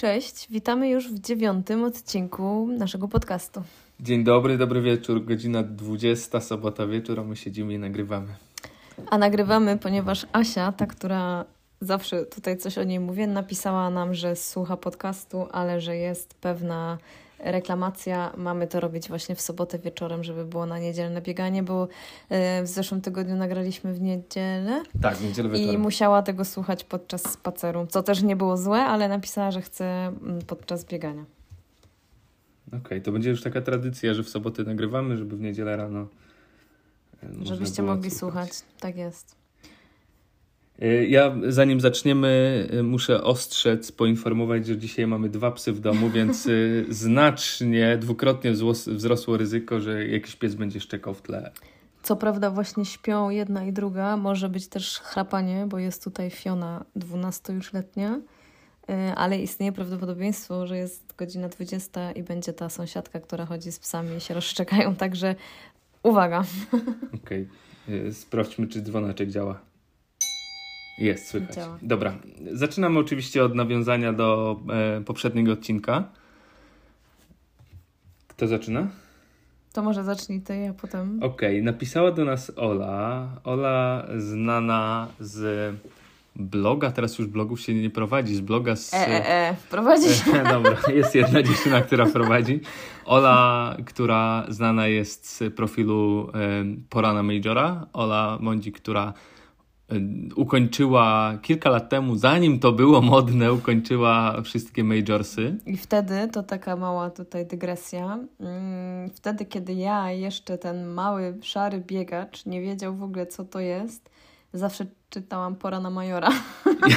Cześć, witamy już w dziewiątym odcinku naszego podcastu. Dzień dobry, dobry wieczór, godzina 20, sobota wieczór, a my siedzimy i nagrywamy. A nagrywamy, ponieważ Asia, ta, która zawsze tutaj coś o niej mówię, napisała nam, że słucha podcastu, ale że jest pewna reklamacja. Mamy to robić właśnie w sobotę wieczorem, żeby było na niedzielne bieganie, bo e, w zeszłym tygodniu nagraliśmy w niedzielę. Tak, w niedzielę wieczorem. I musiała tego słuchać podczas spaceru, co też nie było złe, ale napisała, że chce mm, podczas biegania. Okej, okay, to będzie już taka tradycja, że w soboty nagrywamy, żeby w niedzielę rano. e, Żebyście mogli słuchać. Tak jest. E, ja zanim zaczniemy, e, muszę ostrzec, poinformować, że dzisiaj mamy dwa psy w domu, więc e, znacznie, dwukrotnie wzrosło ryzyko, że jakiś pies będzie szczekał w tle. Co prawda właśnie śpią jedna i druga, może być też chrapanie, bo jest tutaj Fiona 12 już letnia, ale istnieje prawdopodobieństwo, że jest godzina 20 i będzie ta sąsiadka, która chodzi z psami i się rozszczekają, także uwaga. Okej, okay. sprawdźmy, czy dzwoneczek działa. Jest, słychać. Działa. Dobra, zaczynamy oczywiście od nawiązania do e, poprzedniego odcinka. Kto zaczyna? To może zacznij ty, a potem. Okej, okay. napisała do nas Ola. Ola znana z bloga, teraz już blogów się nie prowadzi, z bloga z... E, e, e. prowadzi się. Dobra, jest jedna dziewczyna, która prowadzi. Ola, która znana jest z profilu e, Porana Majora. Ola Mondzi, która ukończyła kilka lat temu, zanim to było modne, ukończyła wszystkie majorsy. I wtedy, to taka mała tutaj dygresja, mm, wtedy kiedy ja jeszcze ten mały, szary biegacz nie wiedział w ogóle co to jest, zawsze czytałam Pora na Majora. Ja,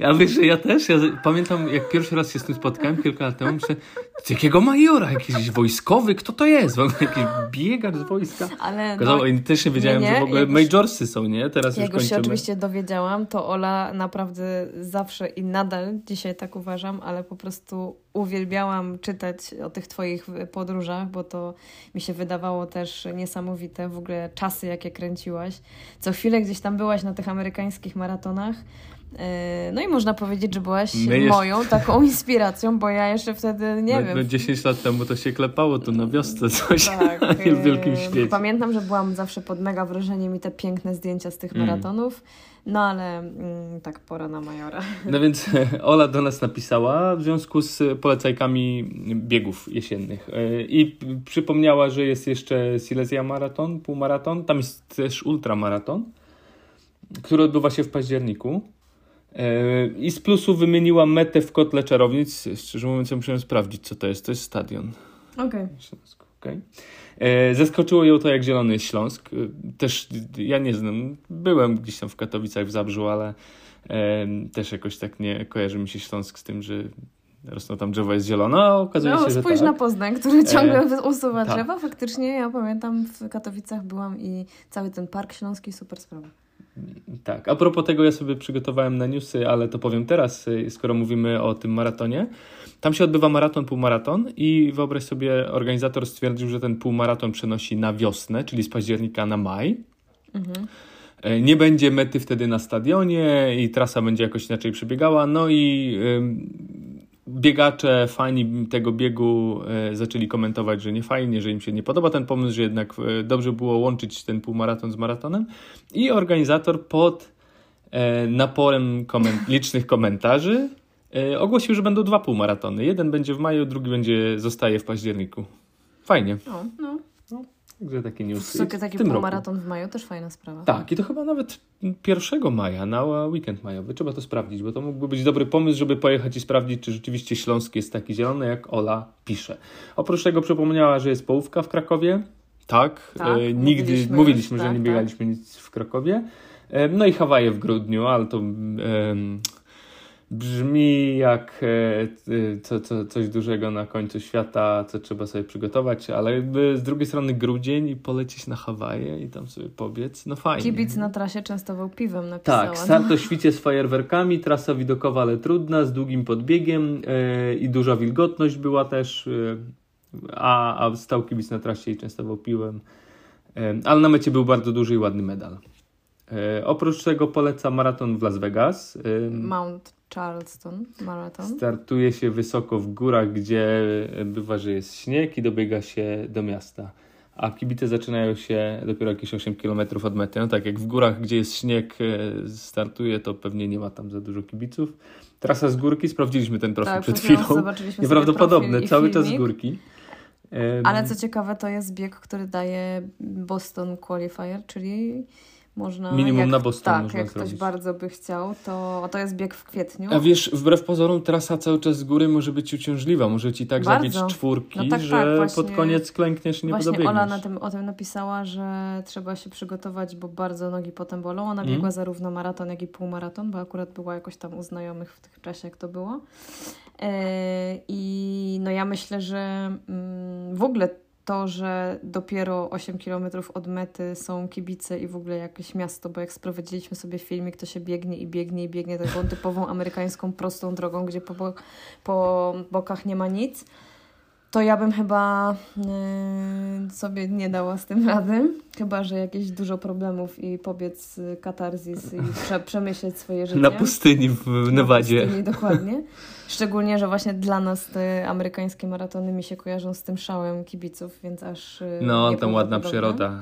ja wiesz, że ja też, ja pamiętam jak pierwszy raz się z tym spotkałem kilka lat temu, myślę, z jakiego Majora? Jakiś wojskowy? Kto to jest? W ogóle jakiś biegacz z wojska? Ale no, też nie wiedziałem, nie, nie, że w ogóle jak majorsy są, nie? Teraz jak już, już się oczywiście dowiedziałam, to Ola naprawdę zawsze i nadal dzisiaj tak uważam, ale po prostu uwielbiałam czytać o tych Twoich podróżach, bo to mi się wydawało też niesamowite. W ogóle czasy, jakie kręciłaś. Co chwilę gdzieś tam byłaś na tych amerykańskich maratonach. E, no i można powiedzieć, że byłaś My moją taką inspiracją, bo ja jeszcze wtedy, nie no, wiem... No 10 lat temu to się klepało tu na wiosce coś tak, w wielkim e, świecie. Pamiętam, że byłam zawsze pod mega wrażeniem i te piękne zdjęcia z tych mm. maratonów. No ale mm, tak, pora na Majora. No więc Ola do nas napisała w związku z polecajkami biegów jesiennych e, i przypomniała, że jest jeszcze Silesia Maraton, półmaraton, tam jest też ultramaraton, który odbywa się w październiku. E, I z plusu wymieniła metę w kotle czarownic. Szczerze mówiąc, ja musiałem sprawdzić, co to jest. To jest stadion. Okej. Okay. okay. E, zaskoczyło ją to, jak zielony jest Śląsk. E, też ja nie znam, byłem gdzieś tam w Katowicach, w Zabrzu, ale też jakoś tak nie kojarzy mi się Śląsk z tym, że rosną tam drzewa, jest zielono, a okazuje no, się, że spójrz tak. na Poznań, który ciągle e, usuwa tak. drzewa. Faktycznie ja pamiętam, w Katowicach byłam i cały ten Park Śląski, super sprawa. Tak, a propos tego ja sobie przygotowałem na newsy, ale to powiem teraz, y, skoro mówimy o tym maratonie. Tam się odbywa maraton, półmaraton i wyobraź sobie, organizator stwierdził, że ten półmaraton przenosi na wiosnę, czyli z października na maj. Mhm. E, nie będzie mety wtedy na stadionie i trasa będzie jakoś inaczej przebiegała. No i biegacze, fani tego biegu e, zaczęli komentować, że nie fajnie, że im się nie podoba ten pomysł, że jednak e, dobrze było łączyć ten półmaraton z maratonem. I organizator pod e, naporem koment licznych komentarzy ogłosił, że będą dwa półmaratony. Jeden będzie w maju, drugi będzie zostaje w październiku. Fajnie. No, no. Także taki news. W taki półmaraton roku. w maju też fajna sprawa. Tak, i to chyba nawet 1 maja, na weekend majowy. Trzeba to sprawdzić, bo to mógłby być dobry pomysł, żeby pojechać i sprawdzić, czy rzeczywiście Śląsk jest taki zielony, jak Ola pisze. Oprócz tego przypomniała, że jest połówka w Krakowie. Tak, tak e, nigdy mówiliśmy, mówiliśmy już, że tak, nie biegaliśmy tak. nic w Krakowie. E, no i Hawaje w grudniu, ale to. E, brzmi jak e, co, co, coś dużego na końcu świata, co trzeba sobie przygotować, ale jakby z drugiej strony grudzień i polecieć na Hawaje i tam sobie pobiec, no fajnie. Kibic na trasie częstował piwem napisała. Tak, start o świcie z fajerwerkami, trasa widokowa, ale trudna, z długim podbiegiem e, i duża wilgotność była też, e, a, a stał kibic na trasie i częstował piwem, e, ale na mecie był bardzo duży i ładny medal. Oprócz tego poleca maraton w Las Vegas. Mount Charleston Marathon. Startuje się wysoko w górach, gdzie bywa, że jest śnieg i dobiega się do miasta. A kibice zaczynają się dopiero jakieś 8 km od mety. No tak, jak w górach, gdzie jest śnieg, e, startuje, to pewnie nie ma tam za dużo kibiców. Trasa z górki, sprawdziliśmy ten profil Tak, przed chwilą Nieprawdopodobne, cały czas z górki. Ale co ciekawe, to jest bieg, który daje Boston Qualifier, czyli można. Minimum jak, na Boston Tak, można jak ktoś zrobić. bardzo by chciał, to, to jest bieg w kwietniu. A wiesz, wbrew pozorom trasa cały czas z góry może być uciążliwa. Może ci tak Bardzo. zabić czwórki, No tak, że tak, właśnie- pod koniec klękniesz i nie Właśnie. Ola na tym, o tym napisała, że trzeba się przygotować, bo bardzo nogi potem bolą. Ona Mm. biegła zarówno maraton, jak i półmaraton, bo akurat była jakoś tam u znajomych w tym czasie, jak to było. E, I no ja myślę, że mm, w ogóle to, że dopiero 8 km od mety są kibice i w ogóle jakieś miasto, bo jak sprowadziliśmy sobie filmik, to się biegnie i biegnie i biegnie taką typową amerykańską prostą drogą, gdzie po, bo- po bokach nie ma nic to ja bym chyba yy, sobie nie dała z tym rady. Chyba, że jakieś dużo problemów i pobiec katarzis i prze, przemyśleć swoje życie. Na pustyni w Na Nevadzie. pustyni, dokładnie. Szczególnie, że właśnie dla nas te amerykańskie maratony mi się kojarzą z tym szałem kibiców, więc aż. y, No, tam ładna przyroda.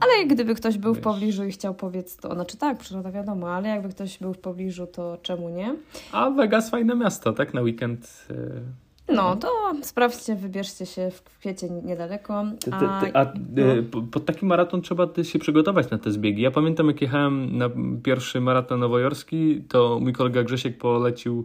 Ale gdyby ktoś był w Wiesz. pobliżu i chciał pobiec, to znaczy tak, przyroda wiadomo, ale jakby ktoś był w pobliżu, to czemu nie? A Vegas fajne miasto, tak? Na weekend. e, No, to sprawdźcie, wybierzcie się w kwiecie niedaleko. A, a no. e, po- pod taki maraton trzeba się przygotować na te zbiegi. Ja pamiętam, jak jechałem na pierwszy maraton nowojorski, to mój kolega Grzesiek polecił,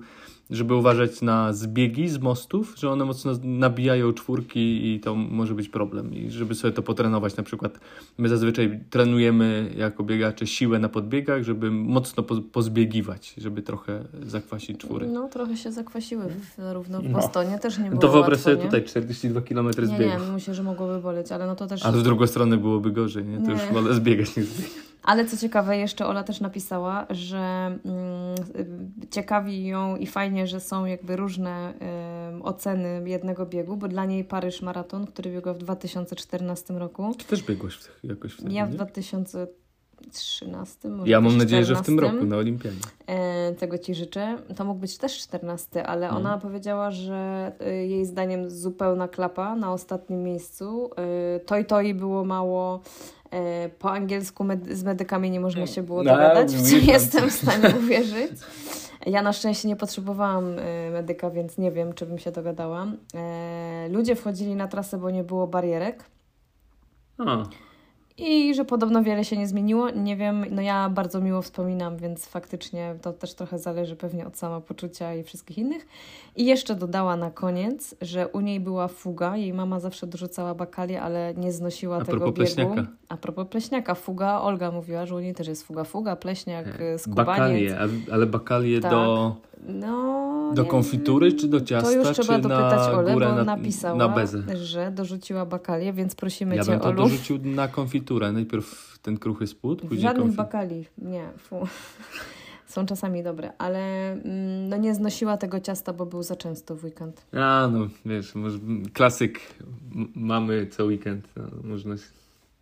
żeby uważać na zbiegi z mostów, że one mocno nabijają czwórki i to może być problem. I żeby sobie to potrenować, na przykład my zazwyczaj trenujemy jako biegacze siłę na podbiegach, żeby mocno po, pozbiegiwać, żeby trochę zakwasić czwóry. No, trochę się zakwasiły w, zarówno w No. Bostonie, też nie było to wyobraź łatwo, sobie nie? tutaj 42 km Nie, zbiegu. nie, myślę, że mogłoby boleć, ale no to też... A z drugą stronę byłoby gorzej, nie? To Nie. już wolę zbiegać niż zbiegać. Ale co ciekawe, jeszcze Ola też napisała, że mm, ciekawi ją i fajnie, że są jakby różne y, oceny jednego biegu, bo dla niej Paryż Maraton, który biegła w 2014 roku, Ty też biegłeś w, jakoś wtedy, ja w nie? 2013, może Ja mam nadzieję, że w tym 14. roku na Olimpiadzie. E, tego ci życzę. To mógł być też 14, ale Mhm. ona powiedziała, że y, jej zdaniem zupełna klapa na ostatnim miejscu. Y, Toj Toi było mało. Y, Po angielsku med- z medykami nie można się było No, dogadać, w co jestem w stanie uwierzyć. Ja na szczęście nie potrzebowałam y, medyka, więc nie wiem, czy bym się dogadała. E, Ludzie wchodzili na trasę, bo nie było barierek. A, I że podobno wiele się nie zmieniło. Nie wiem, no ja bardzo miło wspominam, więc faktycznie to też trochę zależy pewnie od samopoczucia i wszystkich innych. I jeszcze dodała na koniec, że u niej była fuga. Jej mama zawsze dorzucała bakalię, ale nie znosiła A tego biegu. pleśniaka. A propos pleśniaka, fuga. Olga mówiła, że u niej też jest fuga. Fuga, pleśniak, e, y, skubaniec. bakalie, ale bakalie Tak. do, No, do konfitury czy do ciasta, To już trzeba dopytać Ole, bo na, napisała, na że dorzuciła bakalię, więc prosimy Ja Cię, bym to Olu. dorzucił na konfiturę. Najpierw ten kruchy spód, później Żadnych konfit... bakali, nie, fu. Są czasami dobre, ale mm, no nie znosiła tego ciasta, bo był za często w weekend. A, no wiesz, może, klasyk mamy co weekend, no, można, się-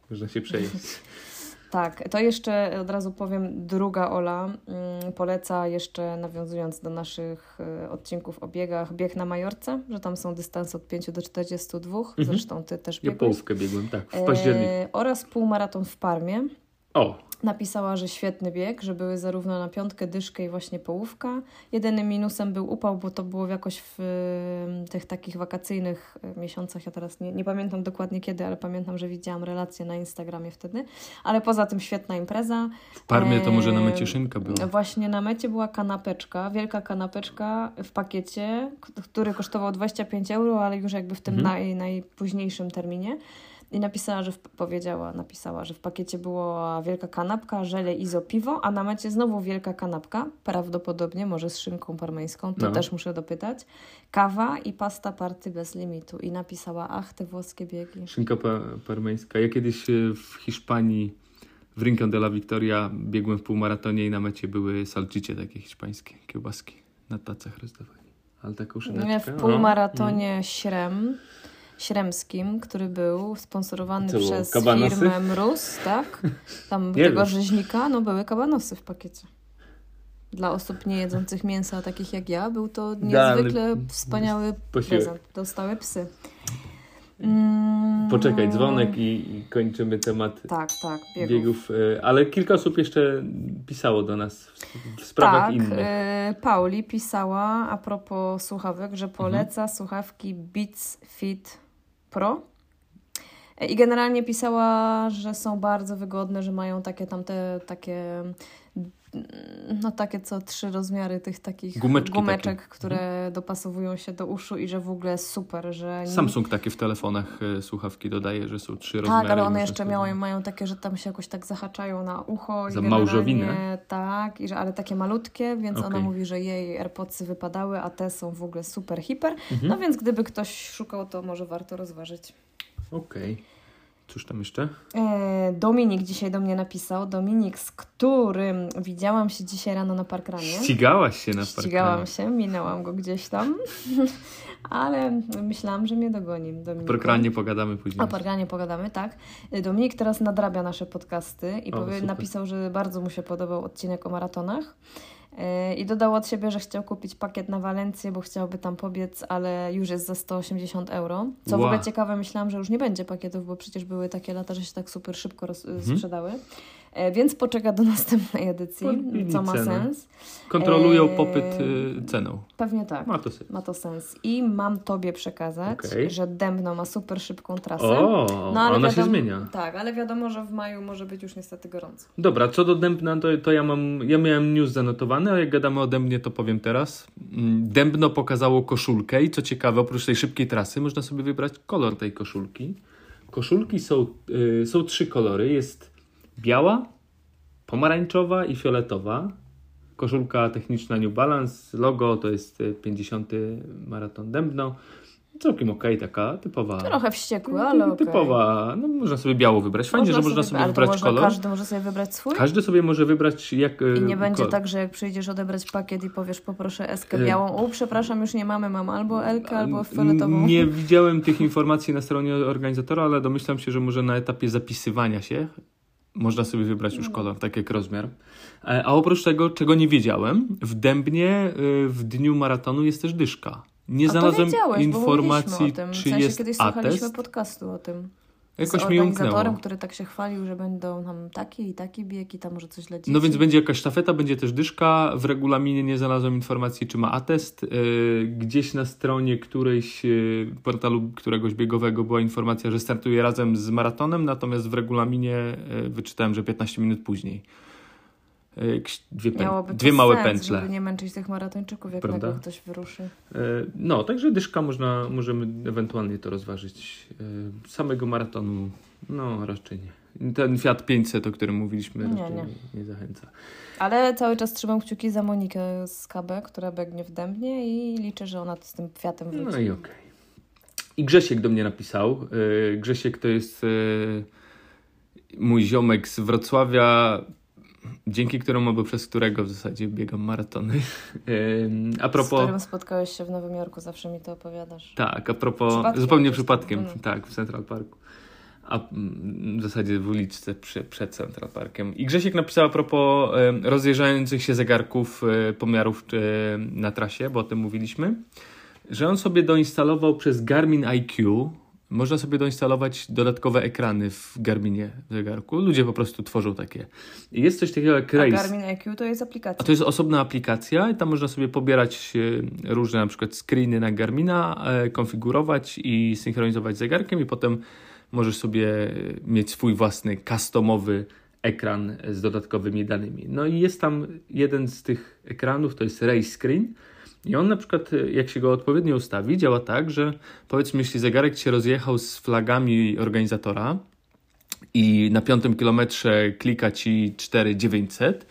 można się przejeść. Tak, to jeszcze od razu powiem, druga Ola mm, poleca jeszcze nawiązując do naszych y, odcinków o biegach, bieg na Majorce, że tam są dystanse od 5 do 42, zresztą Ty też Mhm. Ja biegłeś. połówkę biegłem, tak, w październiku. E, oraz półmaraton w Parmie. O, Napisała, że świetny bieg, że były zarówno na piątkę, dyszkę i właśnie połówka. Jedynym minusem był upał, bo to było jakoś w tych takich wakacyjnych y, miesiącach. Ja teraz nie, nie pamiętam dokładnie kiedy, ale pamiętam, że widziałam relacje na Instagramie wtedy. Ale poza tym świetna impreza. w Parmie to może na mecie szynka była. Właśnie na mecie była kanapeczka, wielka kanapeczka w pakiecie, który kosztował 25 euro, ale już jakby w tym Mhm. naj, najpóźniejszym terminie. I napisała, że w, powiedziała, napisała, że w pakiecie była wielka kanapka, żele izo piwo, a na mecie znowu wielka kanapka, prawdopodobnie może z szynką parmeńską, to No. też muszę dopytać. Kawa i pasta party bez limitu. I napisała, ach, te włoskie biegi. Szynka pa- parmeńska. Ja kiedyś e, w Hiszpanii w Rincon de la Victoria biegłem w półmaratonie i na mecie były salczycie takie hiszpańskie, kiełbaski na tacach rozdawali. Ale taką szyneczkę. Nie, w no. półmaratonie Śrem, Śremskim, który był sponsorowany było, przez kabanosy? firmę Mróz, tak? Tam Nie tego wiem. rzeźnika, no były kabanosy w pakiecie. Dla osób nie jedzących mięsa, takich jak ja, był to niezwykle wspaniały posiłek. prezent. Dostały psy. Mm, Poczekaj, dzwonek i, i kończymy temat Tak, tak, biegów. biegów. e, Ale kilka osób jeszcze pisało do nas w, w sprawach tak, innych. e, Pauli pisała a propos słuchawek, że poleca słuchawki Beats Fit про? I generalnie pisała, że są bardzo wygodne, że mają takie tamte takie no takie co trzy rozmiary tych takich Gumeczki gumeczek, takie. Mhm. które dopasowują się do uszu i że w ogóle super, że nie- Samsung takie w telefonach e, słuchawki dodaje, że są trzy rozmiary. tak, ale one jeszcze miały, mają takie, że tam się jakoś tak zahaczają na ucho. Za małżowinę? Tak, i że, ale takie malutkie, więc ona Okej. mówi, że jej AirPodsy wypadały, a te są w ogóle super, hiper. Mhm. No więc gdyby ktoś szukał, to może warto rozważyć. Okej. Cóż tam jeszcze? E, Dominik dzisiaj do mnie napisał. Dominik, z którym widziałam się dzisiaj rano na parkranie. Ścigałaś się na Ścigałam parkanie. się, minęłam go gdzieś tam, ale myślałam, że mnie dogoni. W Dominiku. parkranie pogadamy później. O parkanie pogadamy, tak. Dominik teraz nadrabia nasze podcasty i O, powie, napisał, że bardzo mu się podobał odcinek o maratonach. I dodał od siebie, że chciał kupić pakiet na Walencję, bo chciałby tam pobiec, ale już jest za 180 euro. Co w Ła. ogóle ciekawe, myślałam, że już nie będzie pakietów, bo przecież były takie lata, że się tak super szybko roz- Mhm. sprzedały. Yy, Więc poczeka do następnej edycji, Podbili co ma cenę. sens. Kontrolują Eee, popyt y, ceną. Pewnie tak. Ma to sens. Ma to sens. I mam Tobie przekazać, Okej. że Dębno ma super szybką trasę. O, No, ale ona się wiadomo- zmienia. Tak, ale wiadomo, że w maju może być już niestety gorąco. Dobra, co do Dębna, to, to ja mam, ja miałem news zanotowany, a jak gadamy o Dębnie, to powiem teraz. Mm, Dębno pokazało koszulkę i co ciekawe, oprócz tej szybkiej trasy, można sobie wybrać kolor tej koszulki. Koszulki są, y, są trzy kolory. Jest biała, pomarańczowa i fioletowa. Koszulka techniczna New Balance, logo to jest y, 50. maraton Dębno. Całkiem okej, taka typowa. Trochę wściekły, ale okej. Typowa, no można sobie biało wybrać. Fajnie, że można sobie to wybrać można, kolor. Każdy może sobie wybrać swój? Każdy sobie może wybrać jak. I nie będzie tak, że jak przyjdziesz odebrać pakiet i powiesz poproszę eskę E, białą, u przepraszam, już nie mamy, mam albo Elkę, albo fioletową. Nie widziałem tych informacji na stronie organizatora, ale domyślam się, że może na etapie zapisywania się można sobie wybrać już kolor, tak jak rozmiar. E, A oprócz tego, czego nie wiedziałem, w Dębnie e, w dniu maratonu jest też dyszka. Nie A znalazłem informacji, o tym. czy w sensie jest kiedyś słuchaliśmy atest. podcastu o tym. Jakoś z mi umknęło. który tak się chwalił, że będą tam taki i taki bieg i tam może coś dla dzieci. No więc będzie jakaś sztafeta, będzie też dyszka. W regulaminie nie znalazłem informacji, czy ma atest. Yy, Gdzieś na stronie którejś yy, portalu któregoś biegowego była informacja, że startuje razem z maratonem, natomiast w regulaminie yy, wyczytałem, że 15 minut później. Jakieś Dwie, pę- dwie małe sens, pętle. żeby nie męczyć tych maratończyków, jak Prawda? nagle ktoś wyruszy. Yy, No, także dyszka można, możemy ewentualnie to rozważyć. Yy, Samego maratonu, no raczej nie. Ten Fiat 500, o którym mówiliśmy, Nie, raczej nie. nie, zachęca. Ale cały czas trzymam kciuki za Monikę z KB, która biegnie w Dębnie i liczę, że ona z tym Fiatem wróci. No i okej. I Grzesiek do mnie napisał. Grzesiek to jest mój ziomek z Wrocławia, dzięki któremu, przez którego w zasadzie biegam maratony. A Z propos... którym spotkałeś się w Nowym Jorku, zawsze mi to opowiadasz. Tak, a propos... Przypadkiem zupełnie przypadkiem, no. tak, w Central Parku. A mm, w zasadzie w uliczce przy, przed Central Parkiem. I Grzesiek napisał a propos rozjeżdżających się zegarków, e, pomiarów e, na trasie, bo o tym mówiliśmy, że on sobie doinstalował przez Garmin IQ, można sobie doinstalować dodatkowe ekrany w Garminie w zegarku. Ludzie po prostu tworzą takie. I jest coś takiego jak A Race. Garmin IQ to jest aplikacja. A to jest osobna aplikacja i tam można sobie pobierać e, różne na przykład screeny na Garmina, e, konfigurować i synchronizować z zegarkiem i potem możesz sobie e, mieć swój własny customowy ekran z dodatkowymi danymi. No i jest tam jeden z tych ekranów, to jest race screen i on na przykład, e, jak się go odpowiednio ustawi, działa tak, że powiedzmy, jeśli zegarek się rozjechał z flagami organizatora, i na piątym kilometrze klika ci 4900.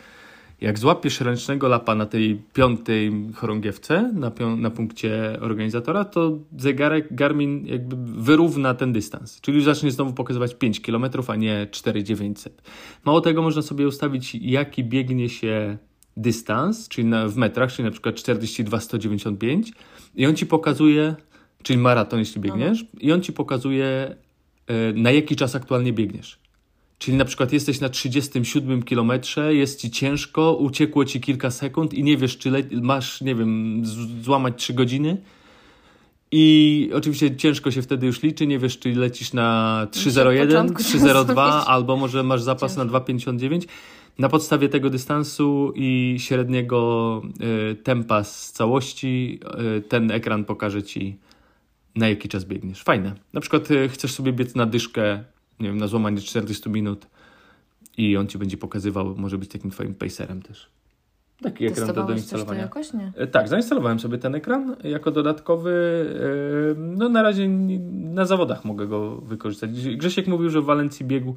Jak złapiesz ręcznego lapa na tej piątej chorągiewce, na, pią- na punkcie organizatora, to zegarek Garmin jakby wyrówna ten dystans. Czyli zacznie znowu pokazywać 5 km, a nie 4900. Mało tego, można sobie ustawić, jaki biegnie się dystans, czyli na, w metrach, czyli na przykład 42,195 i on ci pokazuje, czyli maraton, jeśli biegniesz, i on ci pokazuje, e, na jaki czas aktualnie biegniesz. Czyli na przykład jesteś na 37 kilometrze, jest ci ciężko, uciekło ci kilka sekund i nie wiesz, czy masz, nie wiem, złamać 3 godziny. I oczywiście ciężko się wtedy już liczy, nie wiesz, czy lecisz na 3.01, początku 3.02, zrobić. albo może masz zapas na 2.59. Na podstawie tego dystansu i średniego y, tempa z całości, y, ten ekran pokaże ci, na jaki czas biegniesz. Fajne. Na przykład y, chcesz sobie biec na dyszkę, nie wiem, na złamanie 40 minut i on ci będzie pokazywał, może być takim twoim pacerem też. Taki ekran do Testowałeś coś to doinstalowania. jakoś? Nie. E, Tak, zainstalowałem sobie ten ekran jako dodatkowy. e, No na razie na zawodach mogę go wykorzystać. Grzesiek mówił, że w Walencji biegł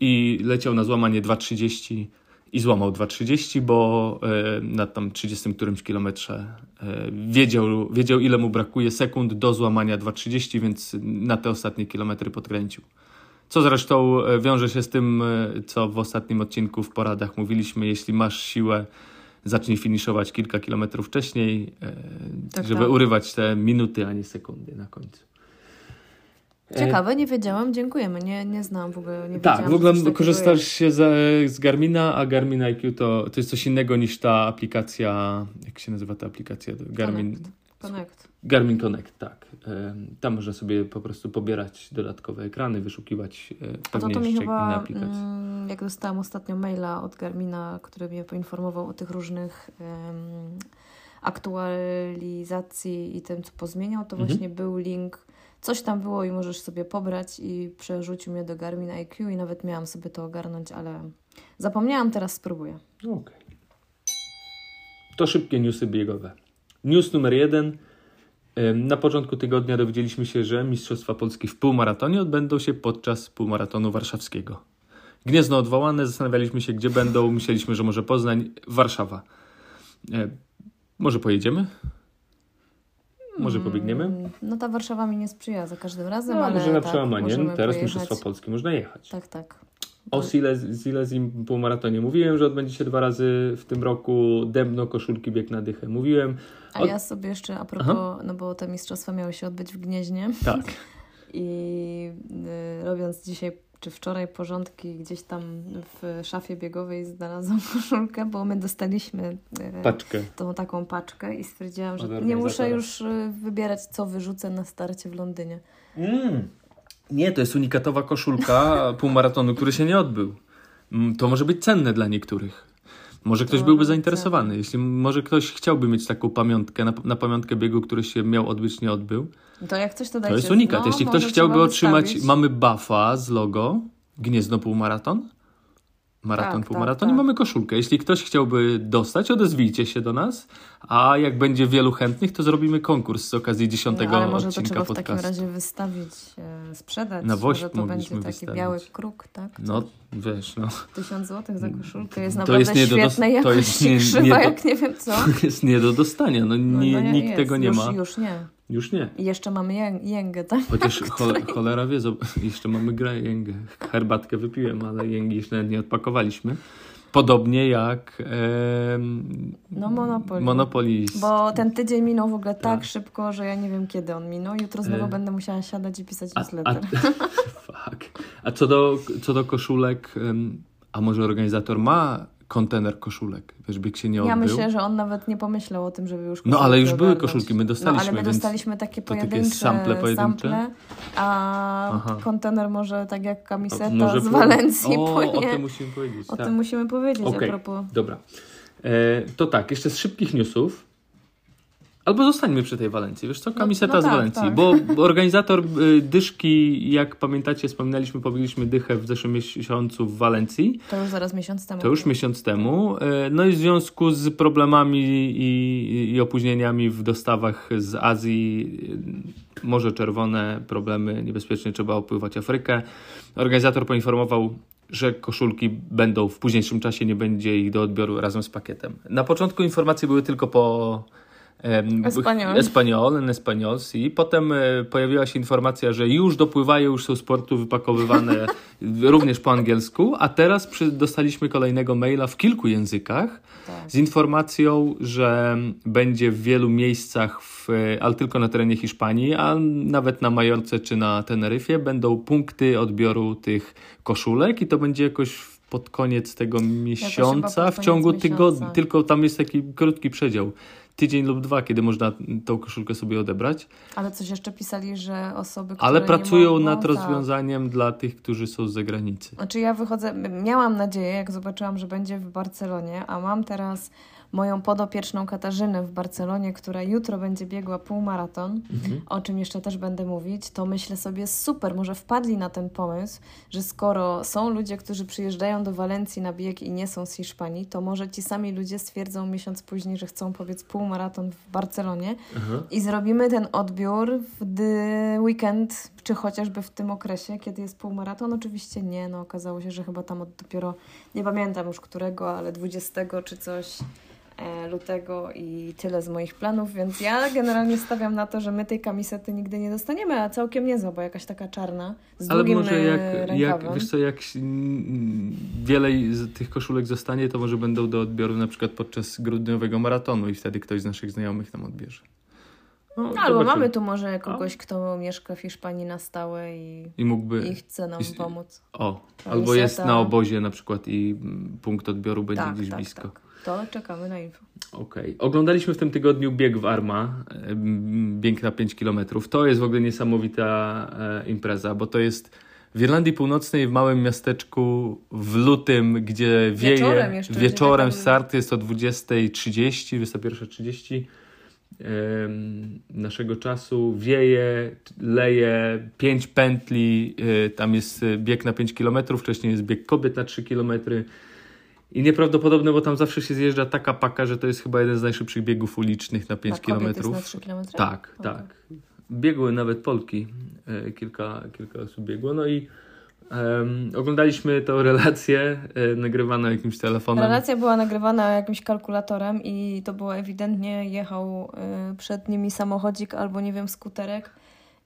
i leciał na złamanie 2.30 i złamał 2.30, bo e, na tam 30 którymś kilometrze e, wiedział, wiedział ile mu brakuje sekund do złamania 2.30, więc na te ostatnie kilometry podkręcił. Co zresztą e, wiąże się z tym, co w ostatnim odcinku w poradach mówiliśmy, jeśli masz siłę, zacznij finiszować kilka kilometrów wcześniej, Tak, żeby tak. urywać te minuty, a nie sekundy na końcu. E, Ciekawe, nie wiedziałam, dziękujemy. Nie, nie znam w ogóle. Nie Tak, w ogóle korzystasz się z, z Garmina, a Garmin IQ to, to jest coś innego niż ta aplikacja, jak się nazywa ta aplikacja? Garmin Connect. Connect. Garmin Connect, tak. E, Tam można sobie po prostu pobierać dodatkowe ekrany, wyszukiwać to, pewnie to mi jeszcze inne chyba, aplikacje. mm, jak dostałam ostatnio maila od Garmina, który mnie poinformował o tych różnych em, aktualizacji i tym, co pozmieniał, to Mhm. właśnie był link, coś tam było i możesz sobie pobrać i przerzucił mnie do Garmin IQ i nawet miałam sobie to ogarnąć, ale zapomniałam, teraz spróbuję. Okej. To szybkie newsy biegowe. News numer jeden. Na początku tygodnia dowiedzieliśmy się, że Mistrzostwa Polski w półmaratonie odbędą się podczas półmaratonu warszawskiego. Gniezno odwołane, zastanawialiśmy się, gdzie będą. Myśleliśmy, że może Poznań, Warszawa. E, może pojedziemy? Może pobiegniemy? Mm, No ta Warszawa mi nie sprzyja za każdym razem, No, ale może na tak, przełamanie. Teraz pojechać. Mistrzostwa Polski można jechać. Tak, tak. O Siles, Silesim półmaratonie mówiłem, że odbędzie się dwa razy w tym roku. Dębno, koszulki, bieg na dychę. Mówiłem. A ja sobie jeszcze a propos, no bo te mistrzostwa miały się odbyć w Gnieźnie Tak. i y, robiąc dzisiaj czy wczoraj porządki gdzieś tam w szafie biegowej znalazłam koszulkę, bo my dostaliśmy y, Paczkę. tą taką paczkę i stwierdziłam, że nie muszę już y, wybierać, co wyrzucę na starcie w Londynie. Mm. Nie, to jest unikatowa koszulka półmaratonu, który się nie odbył. Mm, To może być cenne dla niektórych. Może ktoś To byłby być zainteresowany. Jeśli może ktoś chciałby mieć taką pamiątkę, na, na pamiątkę biegu, który się miał odbyć, nie odbył. To jak coś to To dajcie. jest unikat. No, Jeśli ktoś chciałby otrzymać, mamy buffa z logo, Gniezno Półmaraton, Maraton Tak, Półmaraton tak, i tak. mamy koszulkę. Jeśli ktoś chciałby dostać, odezwijcie się do nas, a jak będzie wielu chętnych, to zrobimy konkurs z okazji dziesiątego No, może to odcinka trzeba w takim podcastu. razie wystawić, e, sprzedać. Na woźb może to będzie taki wystawić. biały kruk, tak? No, wiesz, no. Tysiąc złotych za koszulkę jest To naprawdę jest nie do świetnej to jakości, jest nie- krzywa, nie do- jak nie wiem co. jest nie do dostania. No, No, nie, no nikt jest. tego nie już, ma. Już nie. Już nie. Jeszcze mamy jęg, jęgę, tak? Chociaż chole, cholera wie, jeszcze mamy grę jęgę. Herbatkę wypiłem, ale jęgi jeszcze nawet nie odpakowaliśmy. Podobnie jak em, No Monopoly. Monopoly. Bo ten tydzień minął w ogóle tak, Tak. szybko, że ja nie wiem kiedy on minął. Jutro znowu E. będę musiała siadać i pisać A, a, newsletter. fuck. a co, do, co do koszulek, a może organizator ma kontener koszulek? Wiesz, bieg się nie Ja odbył. myślę, że on nawet nie pomyślał o tym, żeby już No, ale już były koszulki, my dostaliśmy, No ale my dostaliśmy takie to takie pojedyncze sample pojedyncze? sample, a Aha. kontener może tak jak kamiseta Może z Walencji o, płynie. o tym musimy powiedzieć. O tak. tym musimy powiedzieć Okej. a propos. Dobra. E, to tak, jeszcze z szybkich newsów. Albo zostańmy przy tej Walencji. Wiesz co, kamiseta no z tak, Walencji. tak. Bo organizator y, dyszki, jak pamiętacie, wspominaliśmy, pobiegliśmy dychę w zeszłym miesiącu w Walencji. To już zaraz miesiąc temu. To już miesiąc temu. E, No i w związku z problemami i, i opóźnieniami w dostawach z Azji, y, Morze Czerwone, problemy, niebezpiecznie trzeba opływać Afrykę. Organizator poinformował, że koszulki będą w późniejszym czasie, nie będzie ich do odbioru razem z pakietem. Na początku informacje były tylko po Espanol. Espanol, en Espanol, si. Potem e, pojawiła się informacja, że już dopływają, już są z portu wypakowywane również po angielsku, a teraz przy, dostaliśmy kolejnego maila w kilku językach tak. z informacją, że będzie w wielu miejscach, w, ale tylko na terenie Hiszpanii, a nawet na Majorce czy na Teneryfie będą punkty odbioru tych koszulek i to będzie jakoś pod koniec tego miesiąca, w ciągu tygodnia, tylko tam jest taki krótki przedział tydzień lub dwa, kiedy można tą koszulkę sobie odebrać. Ale coś jeszcze pisali, że osoby, które Ale pracują mogą, nad tak. rozwiązaniem dla tych, którzy są z zagranicy. Znaczy ja wychodzę, miałam nadzieję, jak zobaczyłam, że będzie w Barcelonie, a mam teraz moją podopieczną Katarzynę w Barcelonie, która jutro będzie biegła półmaraton, mhm. o czym jeszcze też będę mówić, to myślę sobie super, może wpadli na ten pomysł, że skoro są ludzie, którzy przyjeżdżają do Walencji na bieg i nie są z Hiszpanii, to może ci sami ludzie stwierdzą miesiąc później, że chcą powiedz półmaraton w Barcelonie mhm. i zrobimy ten odbiór w weekend, czy chociażby w tym okresie, kiedy jest półmaraton. Oczywiście nie, no okazało się, że chyba tam od dopiero, nie pamiętam już którego, ale 20 czy coś lutego i tyle z moich planów, więc ja generalnie stawiam na to, że my tej kamisety nigdy nie dostaniemy, a całkiem niezła, bo jakaś taka czarna z Ale długim może jak, e, jak, wiesz co, jak wiele z tych koszulek zostanie, to może będą do odbioru na przykład podczas grudniowego maratonu i wtedy ktoś z naszych znajomych nam odbierze. No, no Albo mamy tu może kogoś, kto mieszka w Hiszpanii na stałe i, I, mógłby, i chce nam pomóc. O, albo jest na obozie na przykład i punkt odbioru będzie tak, gdzieś tak, blisko. Tak. To czekamy na info. Okej. Okay. Oglądaliśmy w tym tygodniu bieg w Arma, bieg na 5 km. To jest w ogóle niesamowita e, impreza, bo to jest w Irlandii Północnej, w małym miasteczku w lutym, gdzie wieje. Wieczorem jeszcze. Wieczorem tam... start jest o 20.30, 21.30 naszego czasu. Wieje, leje, 5 pętli, e, tam jest bieg na 5 km, wcześniej jest bieg kobiet na 3 km i nieprawdopodobne, bo tam zawsze się zjeżdża taka paka, że to jest chyba jeden z najszybszych biegów ulicznych na 5 km. na 3 km? Tak, okay. tak. Biegły nawet Polki, e, kilka, kilka osób biegło. No i um, oglądaliśmy tą relację e, nagrywaną jakimś telefonem. Relacja była nagrywana jakimś kalkulatorem i to było ewidentnie jechał e, przed nimi samochodzik albo nie wiem skuterek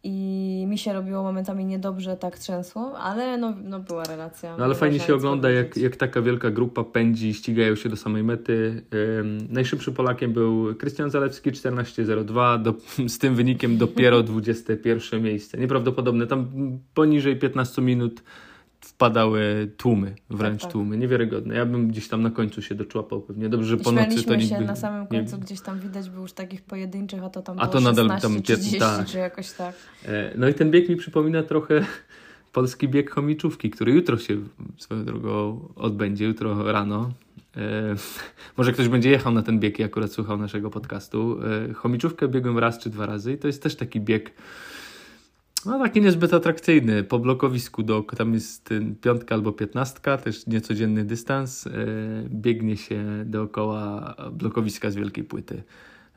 i mi się robiło momentami niedobrze, tak trzęsło, ale no, no była relacja. No ale fajnie się ogląda, jak, jak taka wielka grupa pędzi, ścigają się do samej mety. Um, najszybszym Polakiem był Krystian Zalewski 14.02, do, z tym wynikiem dopiero 21 miejsce. Nieprawdopodobne, tam poniżej 15 minut wpadały tłumy, wręcz tak, tak. tłumy, niewiarygodne. Ja bym gdzieś tam na końcu się doczłapał pewnie. Dobrze, że po nocy to nikt się na samym końcu, nie... gdzieś tam widać było już takich pojedynczych, a to tam a to nadal 16, tam 30, tak. czy jakoś tak. E, no i ten bieg mi przypomina trochę polski bieg chomiczówki, który jutro się swoją drogą odbędzie, jutro rano. E, może ktoś będzie jechał na ten bieg i akurat słuchał naszego podcastu. E, chomiczówkę biegłem raz czy dwa razy i to jest też taki bieg no taki niezbyt atrakcyjny. Po blokowisku do, tam jest piątka albo piętnastka, też niecodzienny dystans. E, biegnie się dookoła blokowiska z wielkiej płyty.